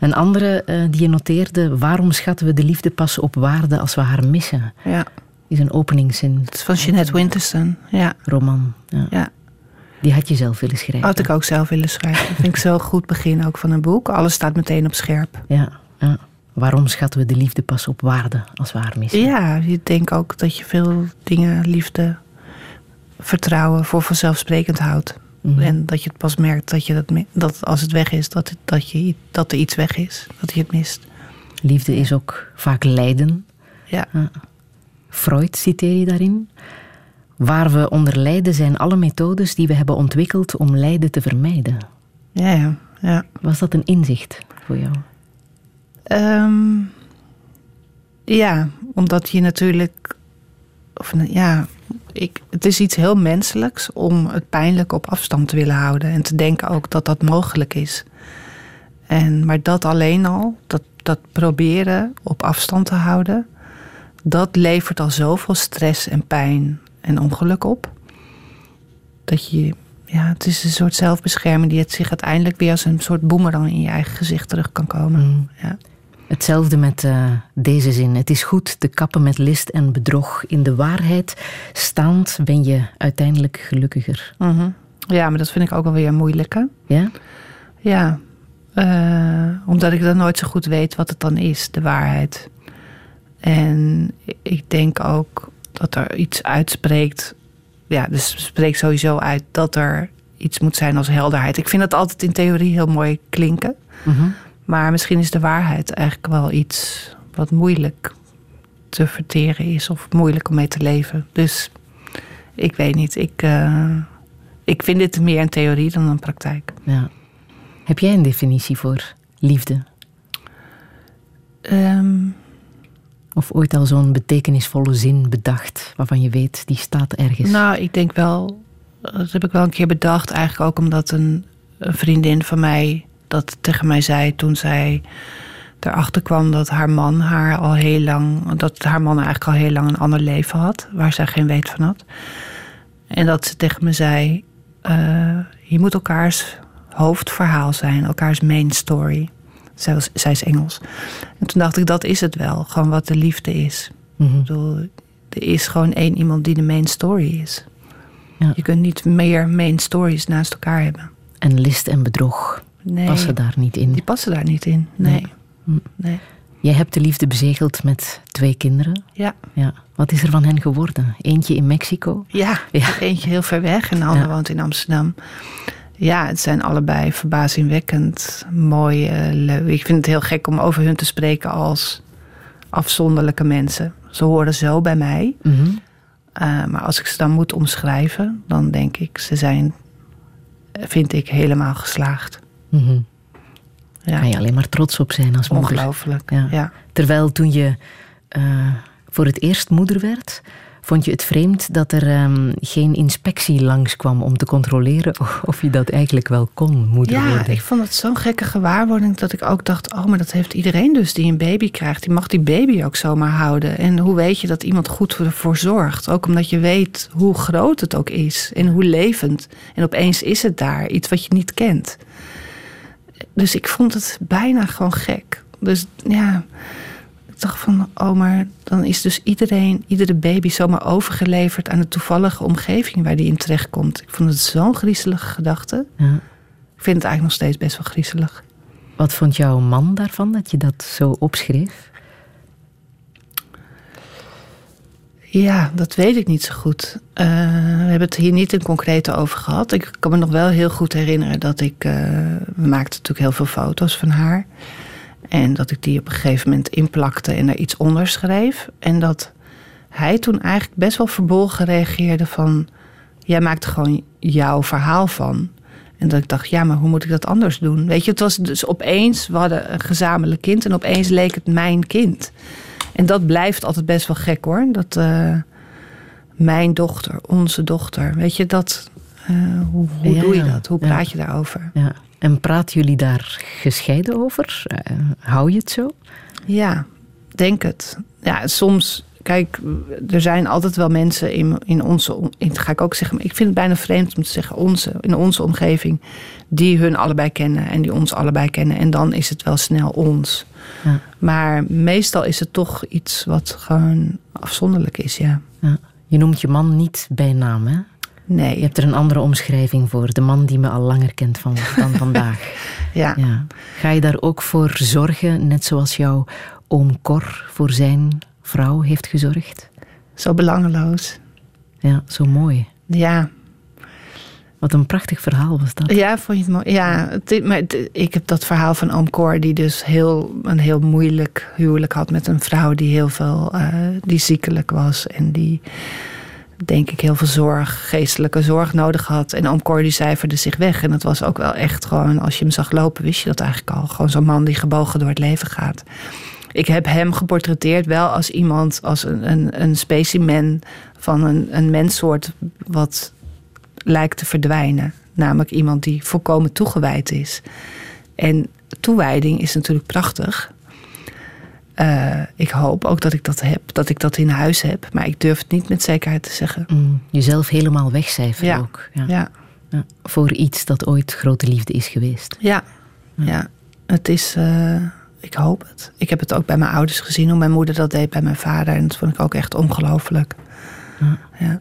Een andere uh, die je noteerde, waarom schatten we de liefde pas op waarde als we haar missen? Ja. Is een openingszin. Het is van Jeanette Winterson. Ja. Roman. Ja. ja. Die had je zelf willen schrijven. Had ik ook zelf willen schrijven. Dat vind ik zo goed begin ook van een boek. Alles staat meteen op scherp. Ja. Ja. Waarom schatten we de liefde pas op waarde als we haar missen? Ja, ik denk ook dat je veel dingen, liefde, vertrouwen voor vanzelfsprekend houdt. Mhm. En dat je het pas merkt dat, je dat, dat als het weg is, dat, het, dat, je, dat er iets weg is, dat je het mist. Liefde is ook vaak lijden. Ja. Freud citeer je daarin. Waar we onder lijden zijn alle methodes die we hebben ontwikkeld om lijden te vermijden. Ja, ja. ja. Was dat een inzicht voor jou? Um, ja, omdat je natuurlijk. Of, ja, ik, het is iets heel menselijks om het pijnlijk op afstand te willen houden. En te denken ook dat dat mogelijk is. En, maar dat alleen al, dat, dat proberen op afstand te houden, dat levert al zoveel stress en pijn en ongeluk op. Dat je, ja, het is een soort zelfbescherming die het zich uiteindelijk weer als een soort boemerang in je eigen gezicht terug kan komen. Mm. Ja. Hetzelfde met uh, deze zin. Het is goed te kappen met list en bedrog. In de waarheid staand ben je uiteindelijk gelukkiger. Mm -hmm. Ja, maar dat vind ik ook wel weer moeilijk. Hè? Ja? Ja, uh, omdat ik dan nooit zo goed weet wat het dan is, de waarheid. En ik denk ook dat er iets uitspreekt. Ja, dus spreekt sowieso uit dat er iets moet zijn als helderheid. Ik vind het altijd in theorie heel mooi klinken. Mm -hmm. Maar misschien is de waarheid eigenlijk wel iets wat moeilijk te verteren is of moeilijk om mee te leven. Dus ik weet niet. Ik, uh, ik vind dit meer een theorie dan een praktijk. Ja. Heb jij een definitie voor liefde? Um, of ooit al zo'n betekenisvolle zin bedacht waarvan je weet die staat ergens? Nou, ik denk wel. Dat heb ik wel een keer bedacht. Eigenlijk ook omdat een, een vriendin van mij dat tegen mij zei toen zij erachter kwam dat haar man haar al heel lang, dat haar man eigenlijk al heel lang een ander leven had, waar zij geen weet van had. En dat ze tegen me zei: uh, Je moet elkaars hoofdverhaal zijn, elkaars main story. Zij, was, zij is Engels. En toen dacht ik: Dat is het wel, gewoon wat de liefde is. Mm -hmm. Ik bedoel, er is gewoon één iemand die de main story is. Ja. Je kunt niet meer main stories naast elkaar hebben. En list en bedrog nee, passen daar niet in. Die passen daar niet in. Nee. nee. nee. Jij hebt de liefde bezegeld met twee kinderen. Ja. ja. Wat is er van hen geworden? Eentje in Mexico? Ja, ja. eentje heel ver weg en de andere ja. woont in Amsterdam. Ja, het zijn allebei verbazingwekkend mooi. Uh, ik vind het heel gek om over hun te spreken als afzonderlijke mensen. Ze horen zo bij mij. Mm -hmm. uh, maar als ik ze dan moet omschrijven, dan denk ik, ze zijn, vind ik, helemaal geslaagd. Mm -hmm. Ja. Kan je alleen maar trots op zijn als moeder. Ongelooflijk, ja. ja. Terwijl toen je uh, voor het eerst moeder werd, vond je het vreemd dat er um, geen inspectie langskwam om te controleren of je dat eigenlijk wel kon, moeder ja, worden. ik vond het zo'n gekke gewaarwording dat ik ook dacht, oh, maar dat heeft iedereen dus die een baby krijgt. Die mag die baby ook zomaar houden. En hoe weet je dat iemand goed ervoor zorgt? Ook omdat je weet hoe groot het ook is en hoe levend. En opeens is het daar, iets wat je niet kent. Dus ik vond het bijna gewoon gek. Dus ja, ik dacht van, oh, maar dan is dus iedereen, iedere baby zomaar overgeleverd aan de toevallige omgeving waar die in terechtkomt. Ik vond het zo'n griezelige gedachte. Ja. Ik vind het eigenlijk nog steeds best wel griezelig. Wat vond jouw man daarvan dat je dat zo opschreef? Ja, dat weet ik niet zo goed. Uh, we hebben het hier niet in concreet over gehad. Ik kan me nog wel heel goed herinneren dat ik. Uh, we maakten natuurlijk heel veel foto's van haar. En dat ik die op een gegeven moment inplakte en er iets onder schreef. En dat hij toen eigenlijk best wel verbolgen reageerde van... Jij maakt gewoon jouw verhaal van. En dat ik dacht, ja, maar hoe moet ik dat anders doen? Weet je, het was dus opeens... We hadden een gezamenlijk kind en opeens leek het mijn kind. En dat blijft altijd best wel gek hoor. Dat uh, mijn dochter, onze dochter. Weet je, dat... Uh, hoe hoe Ja, doe je dat? Hoe Ja. praat je daarover? Ja. En praten jullie daar gescheiden over? Eh, hou je het zo? Ja, denk het. Ja, soms, kijk, er zijn altijd wel mensen in, in onze, in, ga ik ook zeggen, ik vind het bijna vreemd om te zeggen onze, in onze omgeving, die hun allebei kennen en die ons allebei kennen. En dan is het wel snel ons. Ja. Maar meestal is het toch iets wat gewoon afzonderlijk is, ja. Ja. Je noemt je man niet bij naam, hè? Nee, Je hebt er een andere omschrijving voor. De man die me al langer kent van, dan vandaag. ja. Ja. Ga je daar ook voor zorgen, net zoals jouw oom Cor voor zijn vrouw heeft gezorgd? zo belangeloos. Ja, zo mooi. Ja, Wat een prachtig verhaal was dat. Ja, vond je het mooi? Ja, het- maar het- ik heb dat verhaal van oom Cor... die dus heel, een heel moeilijk huwelijk had met een vrouw... die heel veel, eh, die ziekelijk was en die... denk ik heel veel zorg, geestelijke zorg nodig had. En oom Cor die cijferde zich weg. En dat was ook wel echt gewoon... als je hem zag lopen, wist je dat eigenlijk al. Gewoon zo'n man die gebogen door het leven gaat. Ik heb hem geportretteerd wel als iemand, als een, een, een specimen van een, een menssoort wat lijkt te verdwijnen. Namelijk iemand die volkomen toegewijd is. En toewijding is natuurlijk prachtig. Uh, ik hoop ook dat ik dat heb, dat ik dat in huis heb. Maar ik durf het niet met zekerheid te zeggen. Mm, jezelf helemaal wegcijferen ja. ook. Ja. Ja. ja. Voor iets dat ooit grote liefde is geweest. Ja, ja. het is... Uh, ik hoop het. Ik heb het ook bij mijn ouders gezien, hoe mijn moeder dat deed bij mijn vader. En dat vond ik ook echt ongelooflijk. ja.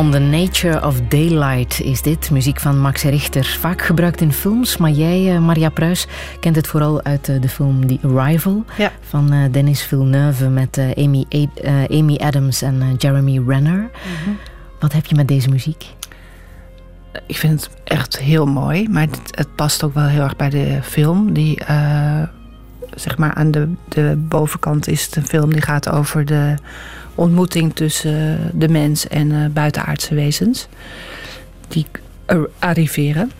On the Nature of Daylight is dit. Muziek van Max Richter. Vaak gebruikt in films, maar jij, eh, Maria Pruis, kent het vooral uit eh, de film The Arrival ja. van eh, Dennis Villeneuve met Amy, Amy Adams en Jeremy Renner. Mhm. Wat heb je met deze muziek? Ik vind het echt heel mooi, maar het, het past ook wel heel erg bij de film. Die, zeg maar, aan de, de bovenkant is het een film die gaat over de ontmoeting tussen de mens en uh, buitenaardse wezens. Die arriveren.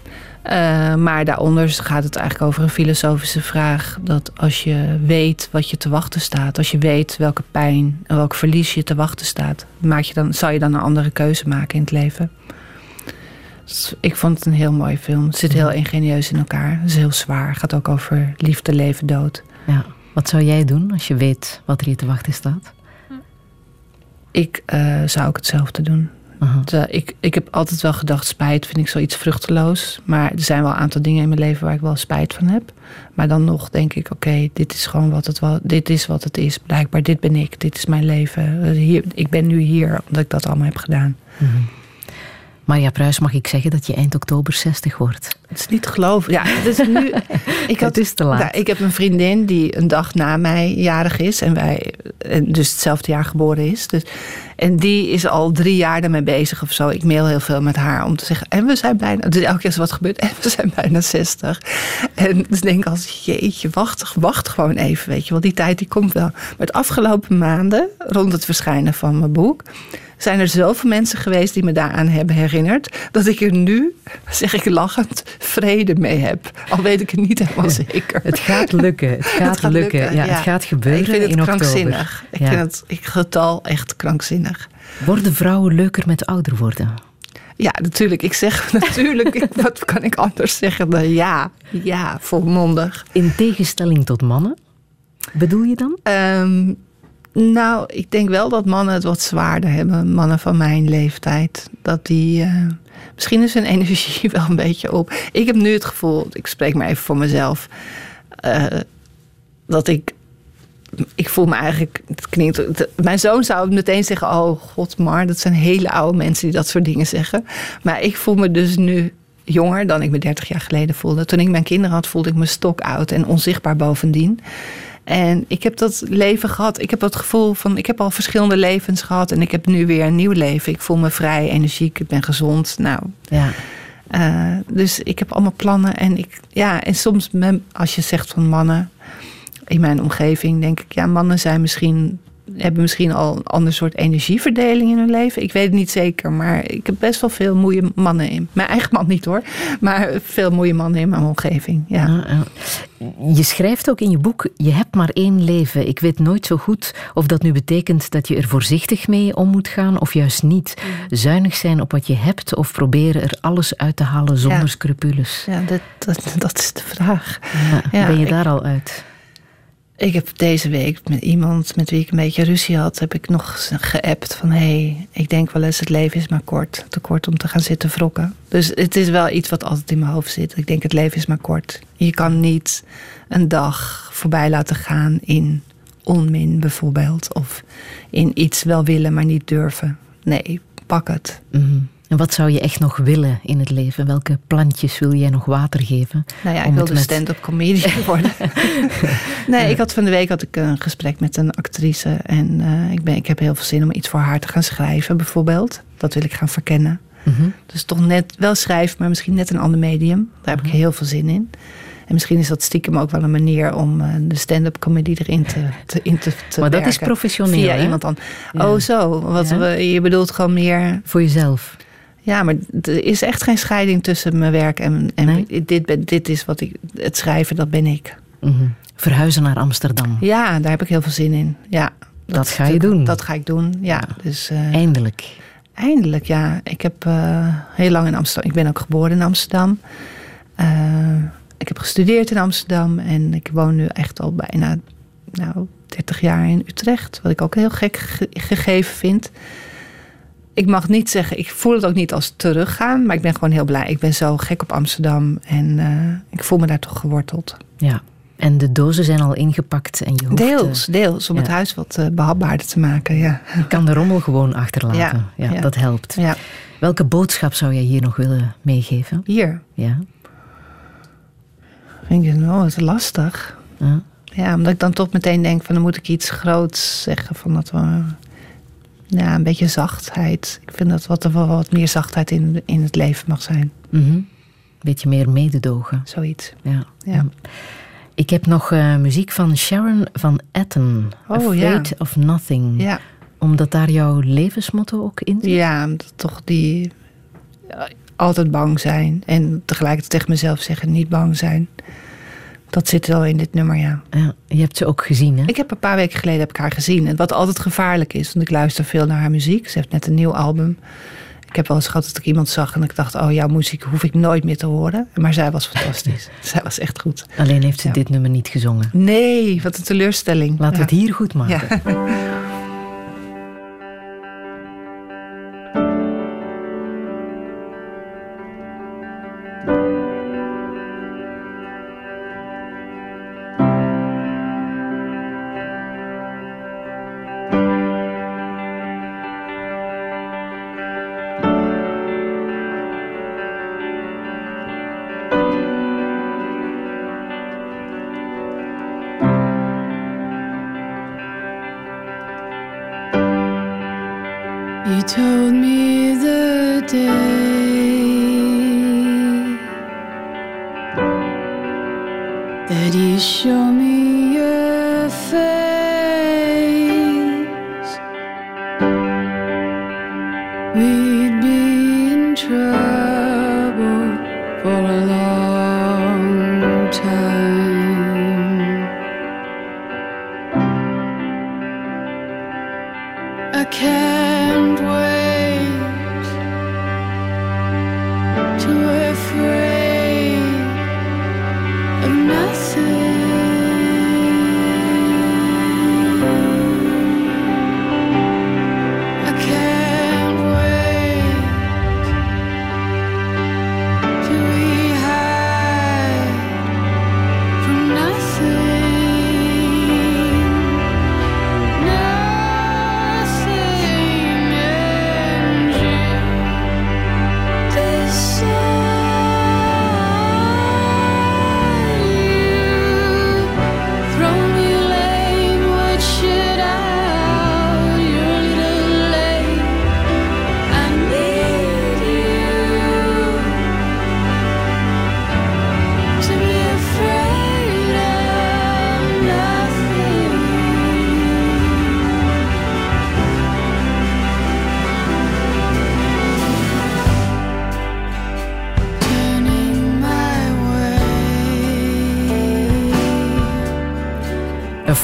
Uh, maar daaronder gaat het eigenlijk over een filosofische vraag. Dat als je weet wat je te wachten staat, als je weet welke pijn en welk verlies je te wachten staat, maak je dan, zal je dan een andere keuze maken in het leven. Dus ik vond het een heel mooie film. Het zit heel ingenieus in elkaar. Het is heel zwaar. Het gaat ook over liefde, leven, dood. Ja. Wat zou jij doen als je weet wat er je te wachten staat? Ik uh, zou ook hetzelfde doen. Uh, ik, ik heb altijd wel gedacht, spijt vind ik zoiets vruchteloos. Maar er zijn wel een aantal dingen in mijn leven waar ik wel spijt van heb. Maar dan nog denk ik, oké, dit is gewoon wat het, wel, dit is wat het is. Blijkbaar, dit ben ik, dit is mijn leven. Hier, ik ben nu hier omdat ik dat allemaal heb gedaan. Uh Maria Pruis, mag ik zeggen dat je eind oktober 60 wordt? Het is niet te geloven. Ja, is nu. ik had, het is te laat. Nou, ik heb een vriendin die een dag na mij jarig is. En wij, dus hetzelfde jaar geboren is. Dus, en die is al drie jaar ermee bezig of zo. Ik mail heel veel met haar om te zeggen. En we zijn bijna. Dus elke keer er wat gebeurt. En we zijn bijna 60. En dus denk ik als jeetje, wacht, wacht gewoon even. Weet je wel, die tijd die komt wel. Maar het afgelopen maanden, rond het verschijnen van mijn boek zijn er zoveel mensen geweest die me daaraan hebben herinnerd. Dat ik er nu, zeg ik lachend, vrede mee heb. Al weet ik het niet helemaal zeker. Het gaat lukken. Het gaat, lukken. Ja, Het gaat gebeuren ik vind het in krankzinnig. oktober. Ik vind het ik, getal echt krankzinnig. Worden vrouwen leuker met ouder worden? Ja, natuurlijk. Ik zeg natuurlijk, ik, wat kan ik anders zeggen dan ja. Ja, volmondig. In tegenstelling tot mannen? Bedoel je dan? Ehm, nou, ik denk wel dat mannen het wat zwaarder hebben. Mannen van mijn leeftijd. Dat die. eh, misschien is hun energie wel een beetje op. Ik heb nu het gevoel, ik spreek maar even voor mezelf. eh, dat ik. Ik voel me eigenlijk. Het klinkt, mijn zoon zou meteen zeggen: Oh, god, maar dat zijn hele oude mensen die dat soort dingen zeggen. Maar ik voel me dus nu jonger dan ik me 30 jaar geleden voelde. Toen ik mijn kinderen had, voelde ik me stok oud en onzichtbaar bovendien. En ik heb dat leven gehad. Ik heb het gevoel van, ik heb al verschillende levens gehad. En ik heb nu weer een nieuw leven. Ik voel me vrij, energiek, ik ben gezond. Nou, Ja. eh, dus ik heb allemaal plannen. En, ik, ja, en soms, als je zegt van mannen in mijn omgeving, denk ik, ja, mannen zijn misschien, hebben misschien al een ander soort energieverdeling in hun leven. Ik weet het niet zeker, maar ik heb best wel veel mooie mannen in. Mijn eigen man niet hoor, maar veel mooie mannen in mijn omgeving. Ja. Ja, ja. Je schrijft ook in je boek, je hebt maar één leven. Ik weet nooit zo goed of dat nu betekent dat je er voorzichtig mee om moet gaan of juist niet. Zuinig zijn op wat je hebt of proberen er alles uit te halen zonder Ja. scrupules. Ja, dat, dat, dat is de vraag. Ja, ben je ik- daar al uit? Ik heb deze week met iemand met wie ik een beetje ruzie had, heb ik nog geappt van hé, hey, ik denk wel eens het leven is maar kort, te kort om te gaan zitten wrokken. Dus het is wel iets wat altijd in mijn hoofd zit. Ik denk het leven is maar kort. Je kan niet een dag voorbij laten gaan in onmin bijvoorbeeld of in iets wel willen maar niet durven. Nee, pak het. Mhm. En wat zou je echt nog willen in het leven? Welke plantjes wil jij nog water geven? Nou ja, ik wilde het met- stand-up comedian worden. nee, ik had van de week had ik een gesprek met een actrice. En eh, ik, ben, ik heb heel veel zin om iets voor haar te gaan schrijven, bijvoorbeeld. Dat wil ik gaan verkennen. Mhm. Dus toch net wel schrijven, maar misschien net een ander medium. Daar heb ik heel veel zin in. En misschien is dat stiekem ook wel een manier om eh, de stand-up comedy erin te, te, in te, te Maar dat is professioneel, Via hè? iemand dan. Ja. Oh, zo. Wat Ja. we, je bedoelt gewoon meer. Voor jezelf. Ja, maar er is echt geen scheiding tussen mijn werk en, en Nee? dit, dit is wat ik. Het schrijven, dat ben ik. Mhm. Verhuizen naar Amsterdam. Ja, daar heb ik heel veel zin in. Ja, Dat ga je doen. Dat ga ik doen. Ja, dus eh, Eindelijk. eindelijk, ja. Ik heb eh, heel lang in Amsterdam. Ik ben ook geboren in Amsterdam. Eh, ik heb gestudeerd in Amsterdam en ik woon nu echt al bijna nou, 30 jaar in Utrecht. Wat ik ook heel gek ge- gegeven vind. Ik mag niet zeggen, ik voel het ook niet als teruggaan, maar ik ben gewoon heel blij. Ik ben zo gek op Amsterdam en eh, ik voel me daar toch geworteld. Ja. En de dozen zijn al ingepakt en je hoeft, Deels, eh, deels, om ja. het huis wat eh, behapbaarder te maken. Ja. je kan de rommel gewoon achterlaten. Ja, Ja, ja. Dat helpt. ja. Welke boodschap zou jij hier nog willen meegeven? Hier, Ja. vind ik, oh, het is lastig. Ja. Ja, omdat ik dan toch meteen denk van dan moet ik iets groots zeggen. Van dat we, ja, een beetje zachtheid. Ik vind dat wat, er wel wat meer zachtheid in, in het leven mag zijn. Mhm. Beetje meer mededogen. Zoiets. Ja. Ja. Ik heb nog eh, muziek van Sharon van Etten. Oh, Afraid ja. of Nothing. Ja, Omdat daar jouw levensmotto ook in zit? ja omdat toch die ja, altijd bang zijn. En tegelijkertijd tegen mezelf zeggen niet bang zijn. Dat zit wel in dit nummer, ja. Ja, je hebt ze ook gezien, hè? Ik heb een paar weken geleden heb ik haar gezien. En wat altijd gevaarlijk is, want ik luister veel naar haar muziek. Ze heeft net een nieuw album. Ik heb wel eens gehad dat ik iemand zag en ik dacht... oh, jouw muziek hoef ik nooit meer te horen. Maar zij was fantastisch. zij was echt goed. Alleen heeft ze Ja. dit nummer niet gezongen. Nee, wat een teleurstelling. Laten we het hier goed maken.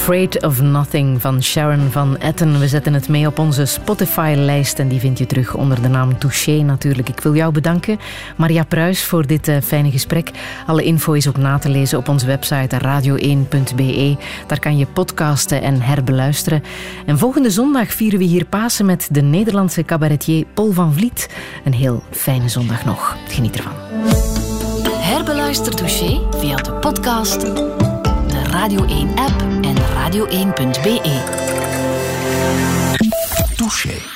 Afraid of Nothing van Sharon van Etten. We zetten het mee op onze Spotify-lijst en die vind je terug onder de naam Touché natuurlijk. Ik wil jou bedanken, Maria Pruis, voor dit uh, fijne gesprek. Alle info is ook na te lezen op onze website radio1.be. Daar kan je podcasten en herbeluisteren. En volgende zondag vieren we hier Pasen met de Nederlandse cabaretier Paul van Vliet. Een heel fijne zondag nog. Geniet ervan. Herbeluister Touché via de podcast, de Radio 1-app en radio1.be. Touché.